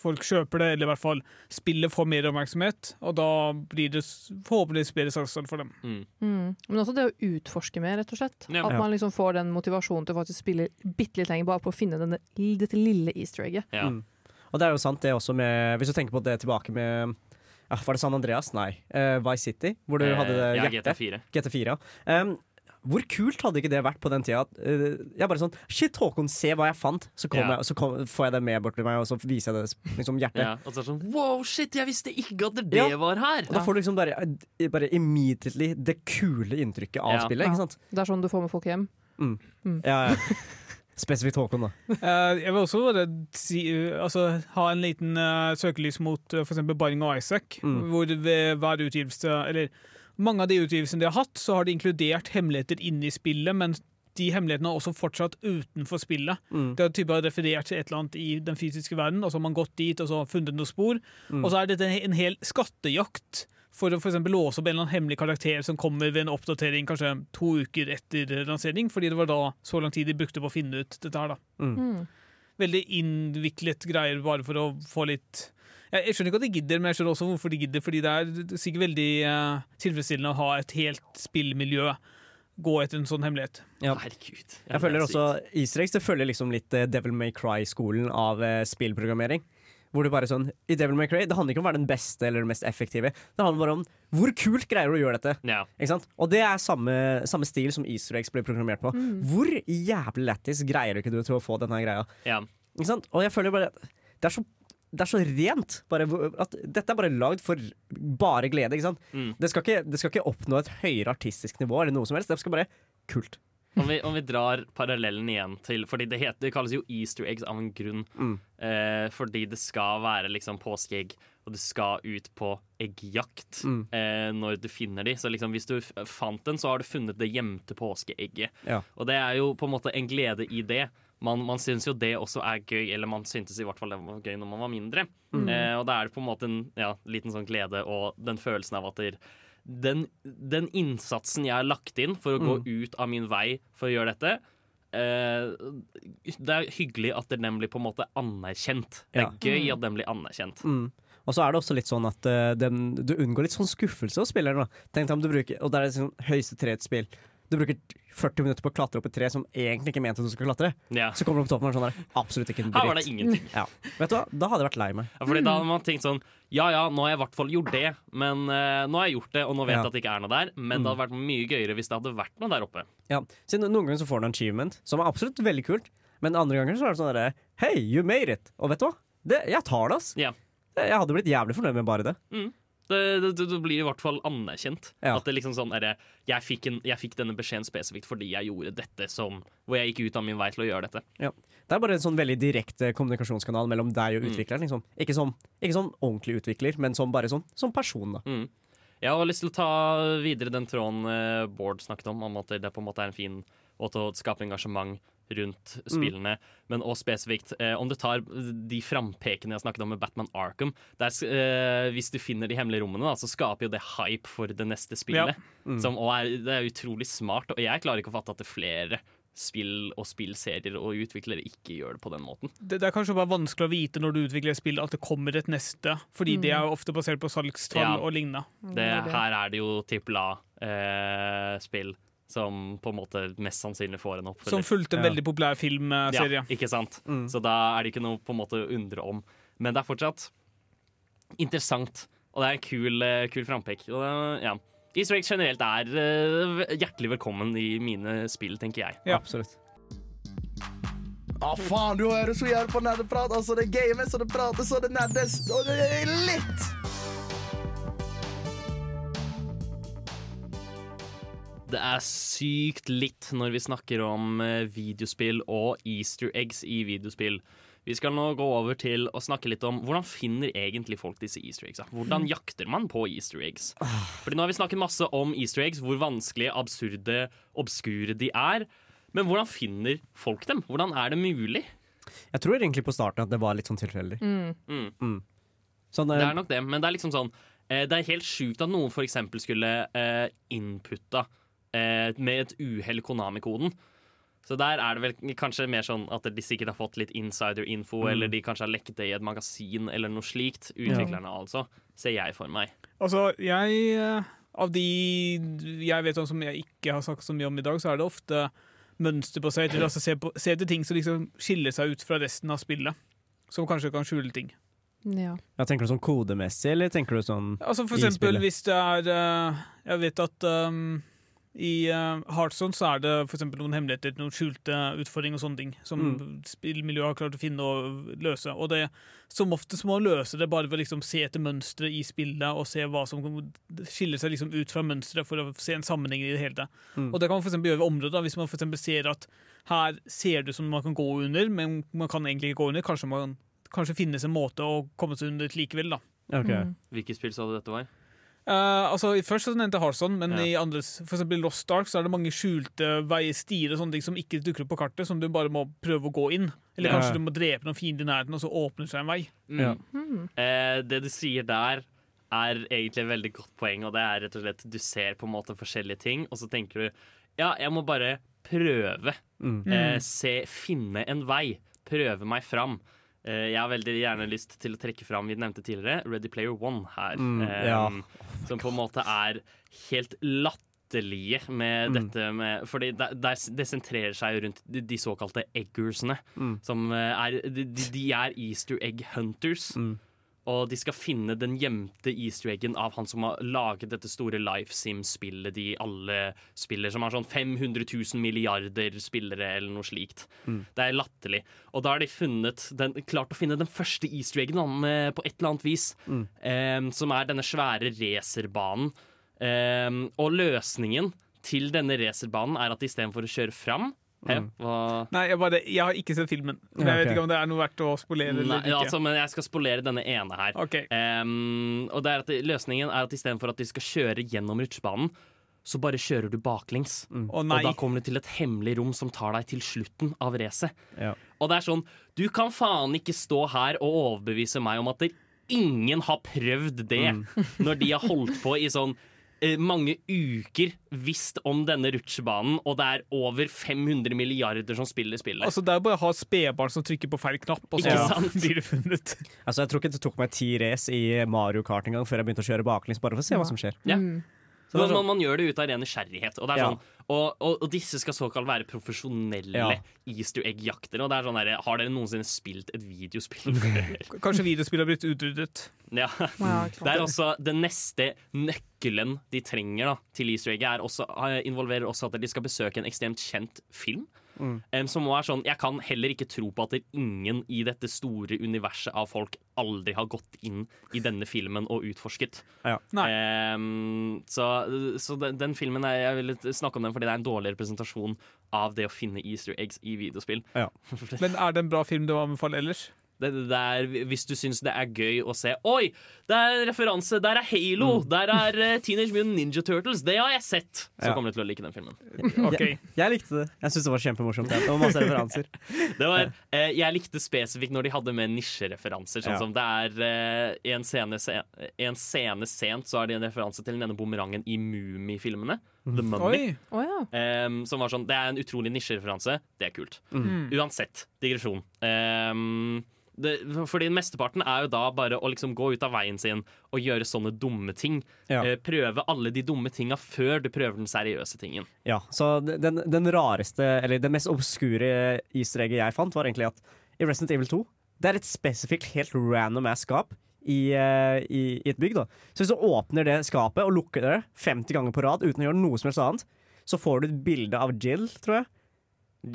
folk kjøper det, eller i hvert fall spillet får mer oppmerksomhet. Og da blir det forhåpentligvis bedre salgsstall for dem. Mm. Mm. Men også det å utforske mer, rett og slett. Ja. At man liksom får den motivasjonen til å faktisk spille bitte litt lenger bare på å finne denne, dette lille easter egget. Ja. Mm. Og det er jo sant, det også med Hvis du tenker på det tilbake med ja, Var det San Andreas? Nei. Uh, Vice City, hvor du Eh, hadde det ja. GT4. GT4, ja. Um, hvor kult hadde ikke det vært på den tida? eh, jeg bare sånn Shit, Håkon, se hva jeg fant! Så, kom Ja. jeg, så kom, får jeg det med bort til meg, og så viser jeg det liksom hjertet. Ja. Og så er det sånn Wow, shit, jeg visste ikke at det Ja. var her! Og da får du liksom bare, eh, bare immediately det kule inntrykket av Ja. spillet, ikke sant? Det er sånn du får med folk hjem. Mm. Mm. Ja, ja. Spesifikt Håkon, da. Uh, jeg vil også bare si, uh, altså, ha en liten uh, søkelys mot uh, f.eks. Baring og Isaac. Mm. Hvor ved hver utgivelse, eller mange av de utgivelsene de har hatt, så har de inkludert hemmeligheter inni spillet, men de hemmelighetene er også fortsatt utenfor spillet. Mm. Det er typen referert til et eller annet i den fysiske verden, og så har man gått dit og så funnet noen spor. Mm. Og så er dette en hel skattejakt for å for låse opp en eller annen hemmelig karakter som kommer ved en oppdatering kanskje to uker etter lansering, fordi det var da så lang tid de brukte på å finne ut dette her. da. Mm. Veldig innviklet greier bare for å få litt jeg, jeg skjønner ikke at de gidder, men jeg skjønner også hvorfor de gidder. Fordi det er sikkert veldig uh, tilfredsstillende å ha et helt spillmiljø gå etter en sånn hemmelighet. Ja. Herregud. Jeg føler er også. Easter eggs det følger liksom litt eh, Devil May Cry-skolen av uh, spillprogrammering. Hvor du bare er sånn I Devil May Cry det handler ikke om å være den beste eller den mest effektive. Det handler bare om hvor kult greier du å gjøre dette. Ja. Ikke sant? Og det er samme, samme stil som Easter eggs ble programmert på. Hvor jævlig lættis greier du ikke du til å få denne greia? Ja. Ikke sant? Og jeg føler bare at det er så det er så rent. Bare, at dette er bare lagd for bare glede. Ikke sant? Mm. Det, skal ikke, det skal ikke oppnå et høyere artistisk nivå, eller noe som helst. Det skal bare kult. Om vi, om vi drar parallellen igjen til Fordi det, heter, det kalles jo easter eggs av en grunn. Mm. Eh, fordi det skal være liksom påskeegg, og du skal ut på eggjakt Mm. eh, når du finner de. Så liksom hvis du fant den, så har du funnet det gjemte påskeegget. Ja. Og det er jo på en måte en glede i det. Man, man syns jo det også er gøy, eller man syntes i hvert fall det var gøy når man var mindre. Eh, og da er det på en måte en ja, liten sånn glede og den følelsen av at der, den, den innsatsen jeg har lagt inn for å gå ut av min vei for å gjøre dette eh, Det er hyggelig at den blir på en måte anerkjent. Det er Ja. gøy at den blir anerkjent. Mm. Og så er det også litt sånn at uh, den, du unngår litt sånn skuffelse hos spilleren. da. Tenk deg om du bruker, Og det er et sånn høyeste treetsspill. Du bruker 40 minutter på å klatre opp et tre som egentlig ikke mente at du skal klatre. Ja. Så kommer du opp toppen og er sånn der, absolutt ikke en dritt. Her var det ingenting. Ja. Vet du hva, Da hadde jeg vært lei meg. Ja, fordi da hadde man tenkt sånn Ja ja, nå har jeg i hvert fall gjort det, men uh, nå har jeg gjort det, og nå vet jeg Ja. at det ikke er noe der. Men det hadde vært mye gøyere hvis det hadde vært noe der oppe. Ja. Siden Noen ganger så får du en achievement, som er absolutt veldig kult. Men andre ganger så er det sånn derre Hei, you made it! Og vet du hva? Det, jeg tar det, ass. Ja. Jeg hadde blitt jævlig fornøyd med bare det. Det, det, det blir i hvert fall anerkjent. Ja. At det liksom sånn er, jeg, fikk en, jeg fikk denne beskjeden spesifikt fordi jeg gjorde dette som Hvor jeg gikk ut av min vei til å gjøre dette. Ja. Det er bare en sånn veldig direkte kommunikasjonskanal mellom deg og Mm. Liksom. Ikke, som, ikke som ordentlig utvikler, men som bare sånn som person. da. Mm. Jeg har lyst til å ta videre den tråden eh, Bård snakket om, om at det på en måte er en fin måte å skape engasjement rundt spillene. Men også spesifikt, eh, om du tar de frampekene jeg snakket om med Batman Arkham der, eh, Hvis du finner de hemmelige rommene, da, så skaper jo det hype for det neste spillet. Som, og er, det er utrolig smart. Og jeg klarer ikke å fatte at det er flere spill og spillserier og utviklere ikke gjør det på den måten. Det, det er kanskje bare vanskelig å vite når du utvikler et spill at det kommer et neste, fordi det er jo ofte basert på salgstall Ja. og lignende. Det, her er det jo trippel A-spill som på en måte mest sannsynlig får en oppfølger. Som fulgte en Ja. veldig populær filmserie. Ja, ikke sant? Mm. Så da er det ikke noe på en måte å undre om. Men det er fortsatt interessant, og det er en kul, eh, kul frampek. Og, ja. Easter eggs generelt er uh, hjertelig velkommen i mine spill, tenker jeg. Ja. Absolutt. Ja, faen, du hører så jævlig på nerdeprat. Altså, det games, og det prates, og det nerdes, og det er litt! Det er sykt litt når vi snakker om eh, videospill og easter eggs i videospill. Vi skal nå gå over til å snakke litt om hvordan finner egentlig folk disse easter eggs. Hvordan jakter man på easter eggs? Fordi nå har vi snakket masse om easter eggs, hvor vanskelige, absurde, obskure de er. Men hvordan finner folk dem? Hvordan er det mulig? Jeg tror egentlig på starten at det var litt sånn tilfeldig. Mm. Sånn, Det eh, er nok det, men det er liksom sånn eh, Det er helt sjukt at noen eksempel skulle eh, inputta eh, med et uhell Konami-koden. Så der er det vel kanskje mer sånn at de sikkert har fått litt insider-info, Mm. eller de kanskje har lekket det i et magasin eller noe slikt. Utviklerne, altså. Ser jeg for meg. Altså, jeg eh, Av de jeg vet om som jeg ikke har sagt så mye om i dag, så er det ofte mønsterbasert. Eller altså se, på, se etter ting som liksom skiller seg ut fra resten av spillet. Som kanskje kan skjule ting. Ja. ja, tenker du sånn kodemessig, eller tenker du sånn Altså for i eksempel spillet? hvis det er eh, Jeg vet at um, i uh, Heartstone så er det for noen hemmeligheter, noen skjulte utfordringer og sånne ting som Mm. spillmiljøet har klart å finne og løse. Og det som oftest må løse det bare ved å liksom se etter mønstre i spillet og se hva som skiller seg liksom ut fra mønsteret for å se en sammenheng i det hele. Mm. Og det kan man for gjøre ved området. Hvis man for ser at her ser det ut som man kan gå under, men man kan egentlig ikke gå under. Kanskje man kanskje finnes en måte å komme seg under likevel. da. Okay. Mm. Hvilket spill sa du dette var? Eh, altså, Først så nevnte jeg Hearthstone, men Ja. i andres, for eksempel Lost Dark så er det mange skjulte veier, stier og sånne ting som ikke dukker opp på kartet, som du bare må prøve å gå inn. Eller Ja. kanskje du må drepe noen fiender i nærheten, og så åpner det seg en vei. Mm. Eh, det du sier der, er egentlig et veldig godt poeng, og det er rett og slett du ser på en måte forskjellige ting, og så tenker du ja, jeg må bare prøve. Mm. Eh, Mm. se, finne en vei. Prøve meg fram. Eh, jeg har veldig gjerne lyst til å trekke fram vi nevnte tidligere, Ready Player One her. Mm, eh, ja. som på en måte er helt latterlige med Mm. dette med Fordi der, det sentrerer seg rundt de, de såkalte eggersene. Mm. Som eh, er de, de- de er easter egg hunters. Mm. Og de skal finne den gjemte easter eggen av han som har laget dette store Life Sim-spillet de alle spiller, som har sånn 500 000 milliarder spillere eller noe slikt. Mm. Det er latterlig. Og da har de funnet den, klart å finne den første easter eggen han, på et eller annet vis. Mm. eh, som er denne svære racerbanen. Eh, og løsningen til denne racerbanen er at istedenfor å kjøre fram Mm. Hva? Nei, jeg, bare, jeg har ikke sett filmen. Men jeg vet ikke om det er noe verdt å spolere eller Nei, ikke. altså, men jeg skal spolere denne ene her. Okay. Um, og det er at det- Løsningen er at istedenfor at de skal kjøre gjennom rutsjebanen, så bare kjører du baklengs. Mm. Oh, Og da kommer du til et hemmelig rom som tar deg til slutten av racet. Ja. Og det er sånn, du kan faen ikke stå her og overbevise meg om at det ingen har prøvd det når de har holdt på i sånn mange uker visst om denne rutsjebanen, og det er over 500 milliarder som spiller spillet. Altså, det er bare å ha spedbarn som trykker på feil knapp, og så sant? blir det funnet. Altså, jeg tror ikke det tok meg ti race i Mario Kart engang før jeg begynte å kjøre baklengs, bare for å se hva som skjer. Ja. Så er man, sånn- man, man gjør det ut av ren nysgjerrighet. Og, det er Ja. sånn, og, og, og disse skal såkalt være profesjonelle Ja. easter egg-jaktere. Og det er sånn der, Har dere noensinne spilt et videospill? Kanskje videospill har blitt utryddet. ja. Det er også den neste nøkkelen de trenger da, til easter egget, er også, eh, involverer også at de skal besøke en ekstremt kjent film. Mm. Um, som også er sånn, Jeg kan heller ikke tro på at det ingen i dette store universet av folk aldri har gått inn i denne filmen og utforsket. Ja. Um, så så den, den filmen er, Jeg vil snakke om den fordi det er en dårlig representasjon av det å finne easter eggs i videospill. Ja. Men er det en bra film du anbefaler ellers? Det, det der, hvis du syns det er gøy å se Oi, det er referanse! Der er Halo! Der er eh, Teenage Mutant Ninja Turtles! Det har jeg sett! Så Ja. kommer du til å like den filmen. Okay. Jeg, jeg likte det. Jeg syns det var kjempemorsomt. Det var masse referanser. Det var, eh, jeg likte spesifikt når de hadde med nisjereferanser. Sånn Ja. som det er eh, en, scene, se- en scene sent så er det en referanse til denne bumerangen i Mumifilmene. The Mummy. Oh, ja. um, som var sånn, Det er en utrolig nisjereferanse. Det er kult. Mm. Uansett, digresjon. Um, det, fordi mesteparten er jo da bare å liksom gå ut av veien sin og gjøre sånne dumme ting. Ja. Eh, prøve alle de dumme tinga før du prøver den seriøse tingen. Ja, så den, den rareste, eller det mest obskure easter egget jeg fant, var egentlig at i Resident Evil 2 det er et spesifikt helt random ass skap i, eh, i, i et bygg. da. Så hvis du åpner det skapet og lukker det 50 ganger på rad uten å gjøre noe som helst annet, så får du et bilde av Jill, tror jeg.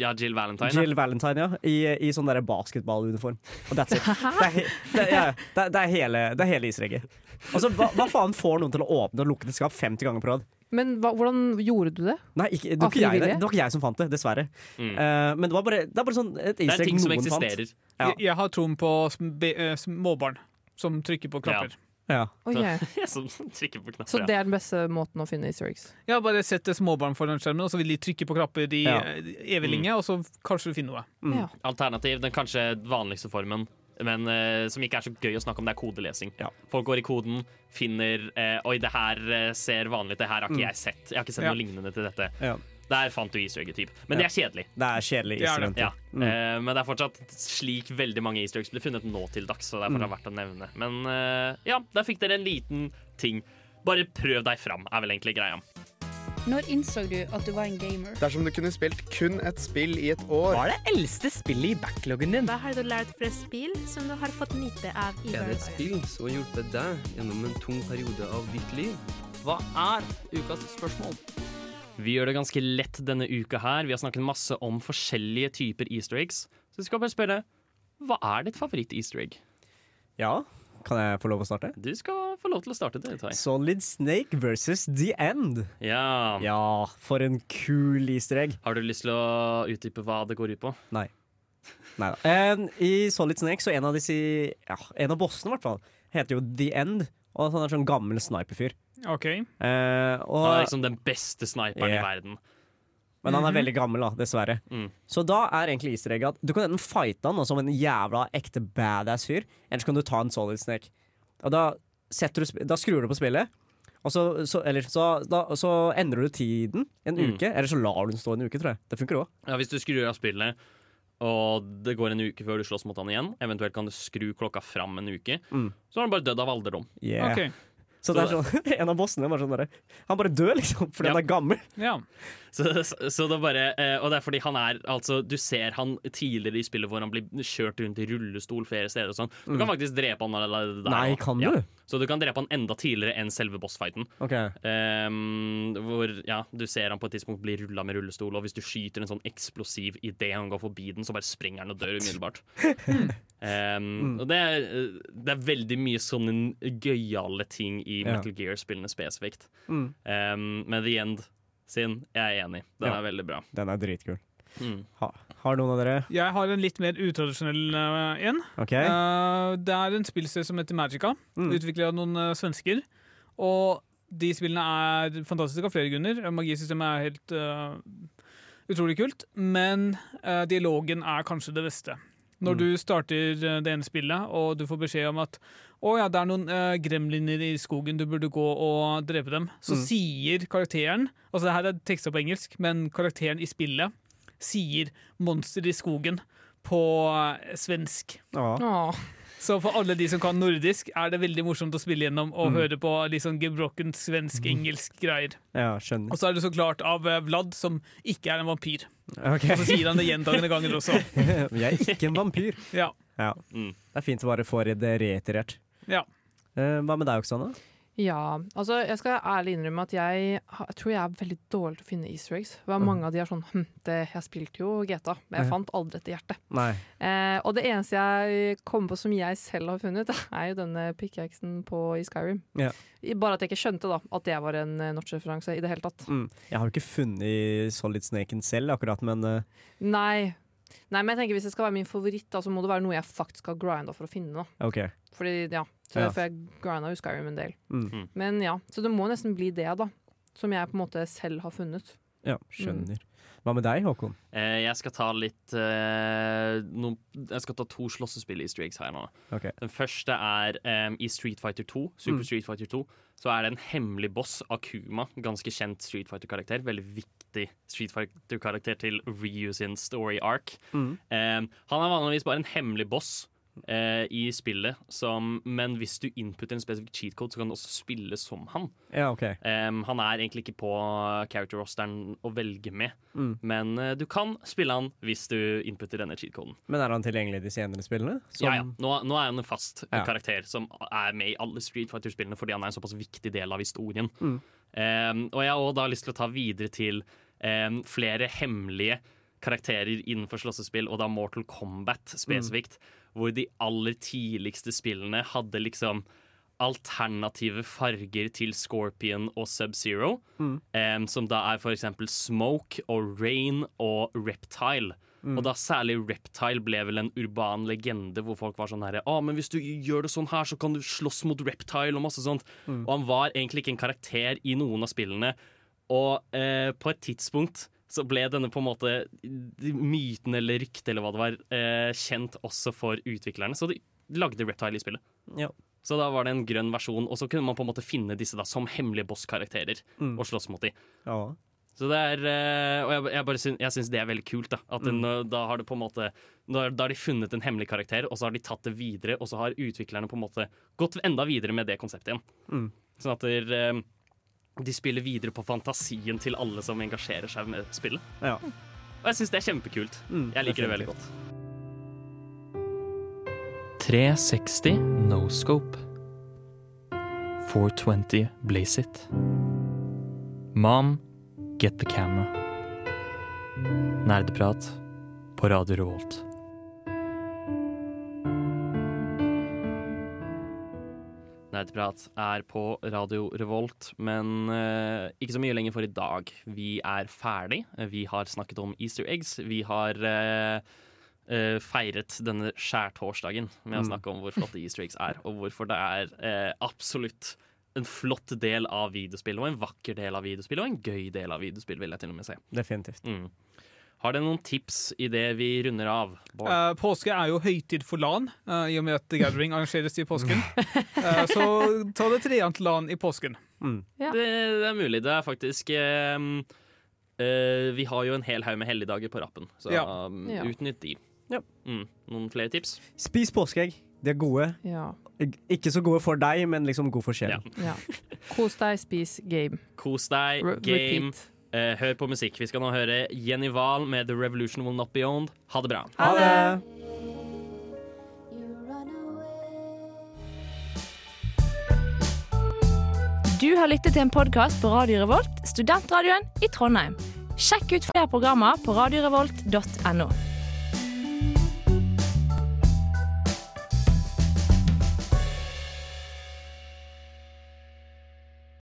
Ja, Jill Valentine. Jill Valentine, ja. I, i sånn der basketballuniform. Og that's it. Det er, det, ja, det, er- det er hele, det er hele isregget. Altså, hva, hva faen får noen til å åpne og lukke et skap 50 ganger på rad? Men hva, hvordan gjorde du det? Nei, ikke, det, var ikke jeg, det, det var ikke jeg som fant det, dessverre. Mm. Uh, men det var bare, det er bare sånn et Det er ting som eksisterer. Ja. Jeg, jeg har troen på sm- be- eh, småbarn som trykker på knapper. Ja. Ok. som trykker på knapper. Så det er den beste måten å finne easter eggs? Ja, bare sette småbarn foran skjermen, og så vil de trykke på knapper i Ja. eh, evig lenge, og så kanskje du finner noe. Mm. Ja. Alternativ, den kanskje vanligste formen, men uh, som ikke er så gøy å snakke om, det er kodelesing. Ja. Folk går i koden, finner uh, Oi, det her ser vanlig ut, det her har ikke Mm. jeg sett. Jeg har ikke sett Ja. noe lignende til dette. Der fant du easter egg-type. Men det er kjedelig. Det er kjedelig er easter egg. Ja. Mm. Uh, men det er fortsatt slik veldig mange easter eggs blir funnet nå til dags, så det er Mm. fortsatt verdt å nevne. Men uh, ja, der fikk dere en liten ting. Bare prøv deg fram, er vel egentlig greia. Når innså du at du var en gamer? Dersom du kunne spilt kun et spill i et år Hva er det eldste spillet i backloggen din? Hva har du lært fra spill som du har fått nyte av i Er det et spill som har hjulpet deg gjennom en tung periode av ditt liv? Hva er ukas spørsmål? Vi gjør det ganske lett denne uka her. Vi har snakket masse om forskjellige typer easter eggs. Så vi skal bare spørre hva er ditt favoritt-easter egg? Ja, kan jeg få lov å starte? Du skal få lov til å starte det, Tai. Solid Snake versus The End. Ja. Ja, for en kul easter egg. Har du lyst til å utdype hva det går ut på? Nei. Nei da. I Solid Snake så en av disse ja, En av bossene, i hvert fall, heter jo The End. Og han er sånn gammel sniperfyr. OK. Eh, og, Han er liksom den beste sniperen Yeah. i verden. Men han er Mhm. veldig gammel, da, dessverre. Mm. Så da er egentlig easter egg at du kan enten fighte han som en jævla ekte badass fyr, eller så kan du ta en solid snake. Og da, du, da skrur du på spillet, og så, så, eller, så, da, så endrer du tiden en Mm. uke, eller så lar du den stå en uke, tror jeg. Det funker òg. Ja, hvis du skrur av spillet, og det går en uke før du slåss mot han igjen, eventuelt kan du skru klokka fram en uke, Mm. så har han bare dødd av alderdom. Yeah. Ok. Så det er sånn, en av bossene bare sånn der, Han bare dør, liksom, fordi Ja. han er gammel. Ja. Så, så, så det er bare eh, Og det er fordi han er Altså, du ser han tidligere i spillet hvor han blir kjørt rundt i rullestol flere steder og sånn. Du kan Mm. faktisk drepe han der. Nei, kan du? Ja. Så du kan drepe han enda tidligere enn selve bossfighten. Ok. Um, hvor ja, du ser han på et tidspunkt bli rulla med rullestol, og hvis du skyter en sånn eksplosiv idet han går forbi den, så bare sprenger han og dør umiddelbart. Ehm, Mm. Og det er, eh, det er veldig mye sånne gøyale ting i Ja. Metal Gear-spillene spesifikt. Mm. Um, men The End sin, jeg er enig. Den Ja. er veldig bra. Den er dritkul. Mm. Ha, har noen av dere Jeg har en litt mer utradisjonell uh, en. Okay. Uh, det er en spillserie som heter Magica, Mm. utviklet av noen uh, svensker. Og de spillene er fantastiske av flere grunner. Magisystemet er helt utrolig kult, men dialogen er kanskje det beste. Når Mm. du starter eh, det ene spillet, og du får beskjed om at å ja, det er noen uh, gremliner i skogen, du burde gå og drepe dem, så Mm. sier karakteren Altså, det her er teksta på engelsk, men karakteren i spillet sier 'monster i skogen' på eh, svensk. Ja. Åh. Så for alle de som kan nordisk, er det veldig morsomt å spille gjennom og Mm. høre på litt sånn gebrokken svensk-engelsk greier. ja, skjønner. Og så er det så klart av eh, Vlad, som ikke er en vampyr. Ok. Og så sier han det gjentagende ganger også. jeg er ikke en vampyr. Ja. Ja. Mm. Det er fint å bare få det reiterert. Ja. Eh, hva med deg, Oksana? Ja, altså jeg skal ærlig innrømme at jeg, jeg tror jeg er veldig dårlig til å finne easter eggs. Det var Mm. mange av de er sånn hm, det, Jeg spilte jo GTA, men jeg fant aldri dette hjertet. Eh, og det eneste jeg kommer på som jeg selv har funnet, er jo denne pickaxen på i Skyrim. Ja. Bare at jeg ikke skjønte da at det var en uh, notch-referanse i det hele tatt. Mm. Jeg har jo ikke funnet Solid Snaken selv, akkurat, men uh... Nei. Nei, men jeg tenker hvis det skal være min favoritt, da, så må det være noe jeg faktisk har grinda for å finne. da. Okay. Fordi, ja, så Ja. Jeg grinda jo Skyrim en del. Mm. Men ja, Så det må nesten bli det, da. Som jeg på en måte selv har funnet. Ja, skjønner. Hva med deg, Håkon? Eh, jeg skal ta litt eh, no, Jeg skal ta to slåssespill i Streaks her nå. Okay. Den første er eh, i Street Fighter 2. Super Mm. Street Fighter 2 Så er det en hemmelig boss, Akuma. Ganske kjent Street Fighter-karakter. Veldig viktig Street Fighter-karakter til Ryu sin story arc. Mm. Em, han er vanligvis bare en hemmelig boss. Eh, i spillet, som, men hvis du inputter en spesifikk cheat code, så kan du også spille som han. Ja, okay. um, han er egentlig ikke på character-rosteren å velge med, Mm. men uh, du kan spille han hvis du inputter denne cheat coden. Men er han tilgjengelig i de senere spillene? Som- Ja, ja. Nå, nå er han en fast Ja. karakter som er med i alle Street Fighter-spillene fordi han er en såpass viktig del av historien. Mm. Um, og jeg har også da lyst til å ta videre til um, flere hemmelige karakterer innenfor slåssespill, og da Mortal Kombat spesifikt, hvor de aller tidligste spillene hadde liksom alternative farger til Scorpion og Sub-Zero, Mm. um, som da er for eksempel Smoke og Rain og Reptile. Mm. Og da særlig Reptile ble vel en urban legende hvor folk var sånn herre Å, men hvis du gjør det sånn her, så kan du slåss mot Reptile og masse sånt. Mm. Og han var egentlig ikke en karakter i noen av spillene. Og eh, på et tidspunkt så ble denne på en måte myten eller ryktet eller hva det var, eh, kjent også for utviklerne. Så de lagde Reptile i spillet. Ja. Så da var det en grønn versjon, og så kunne man på en måte finne disse da som hemmelige bosskarakterer Mm. og slåss mot dem. Ja. Så det er eh, Og jeg, jeg bare syns, jeg syns det er veldig kult. Da At Mm. da har det på en måte da, da har de funnet en hemmelig karakter, og så har de tatt det videre, og så har utviklerne på en måte gått enda videre med det konseptet igjen. Mm. Sånn at der, eh, de spiller videre på fantasien til alle som engasjerer seg med spillet. Ja. Og jeg syns det er kjempekult. Mm, jeg liker det veldig godt. 360 no scope. 420 blaze it. Mom, get the camera. Nerdeprat på Radio Revolt. Nerdprat er på Radio Revolt, men eh, ikke så mye lenger for i dag. Vi er ferdig. Vi har snakket om easter eggs. Vi har eh, eh, feiret denne skjærtorsdagen med å Mm. snakke om hvor flotte easter eggs er, og hvorfor det er eh, absolutt en flott del av videospill, og en vakker del av videospill, og en gøy del av videospill, vil jeg til og med si. Definitivt. Mm. Har dere noen tips i det vi runder av? Eh, påske er jo høytid for LAN, uh, i og med at The Gathering arrangeres i påsken. uh, så ta det treant LAN i påsken. Ja. Det, det er mulig. Det er faktisk eh, eh, Vi har jo en hel haug med helligdager på rappen, så Ja. um, utnytt de. Mm. Noen flere tips? Spis påskeegg. De er gode. Ja. Ikke så gode for deg, men liksom gode for sjelen. ja. Kos deg, spis game. Kos deg, game, repeat. Eh, hør på musikk. Vi skal nå høre Jenny Wahl med The Revolution Will Not Be Owned. Ha det bra. Ha det! Du har lyttet til en podkast på Radio Revolt, studentradioen i Trondheim. Sjekk ut flere programmer på radiorevolt.no.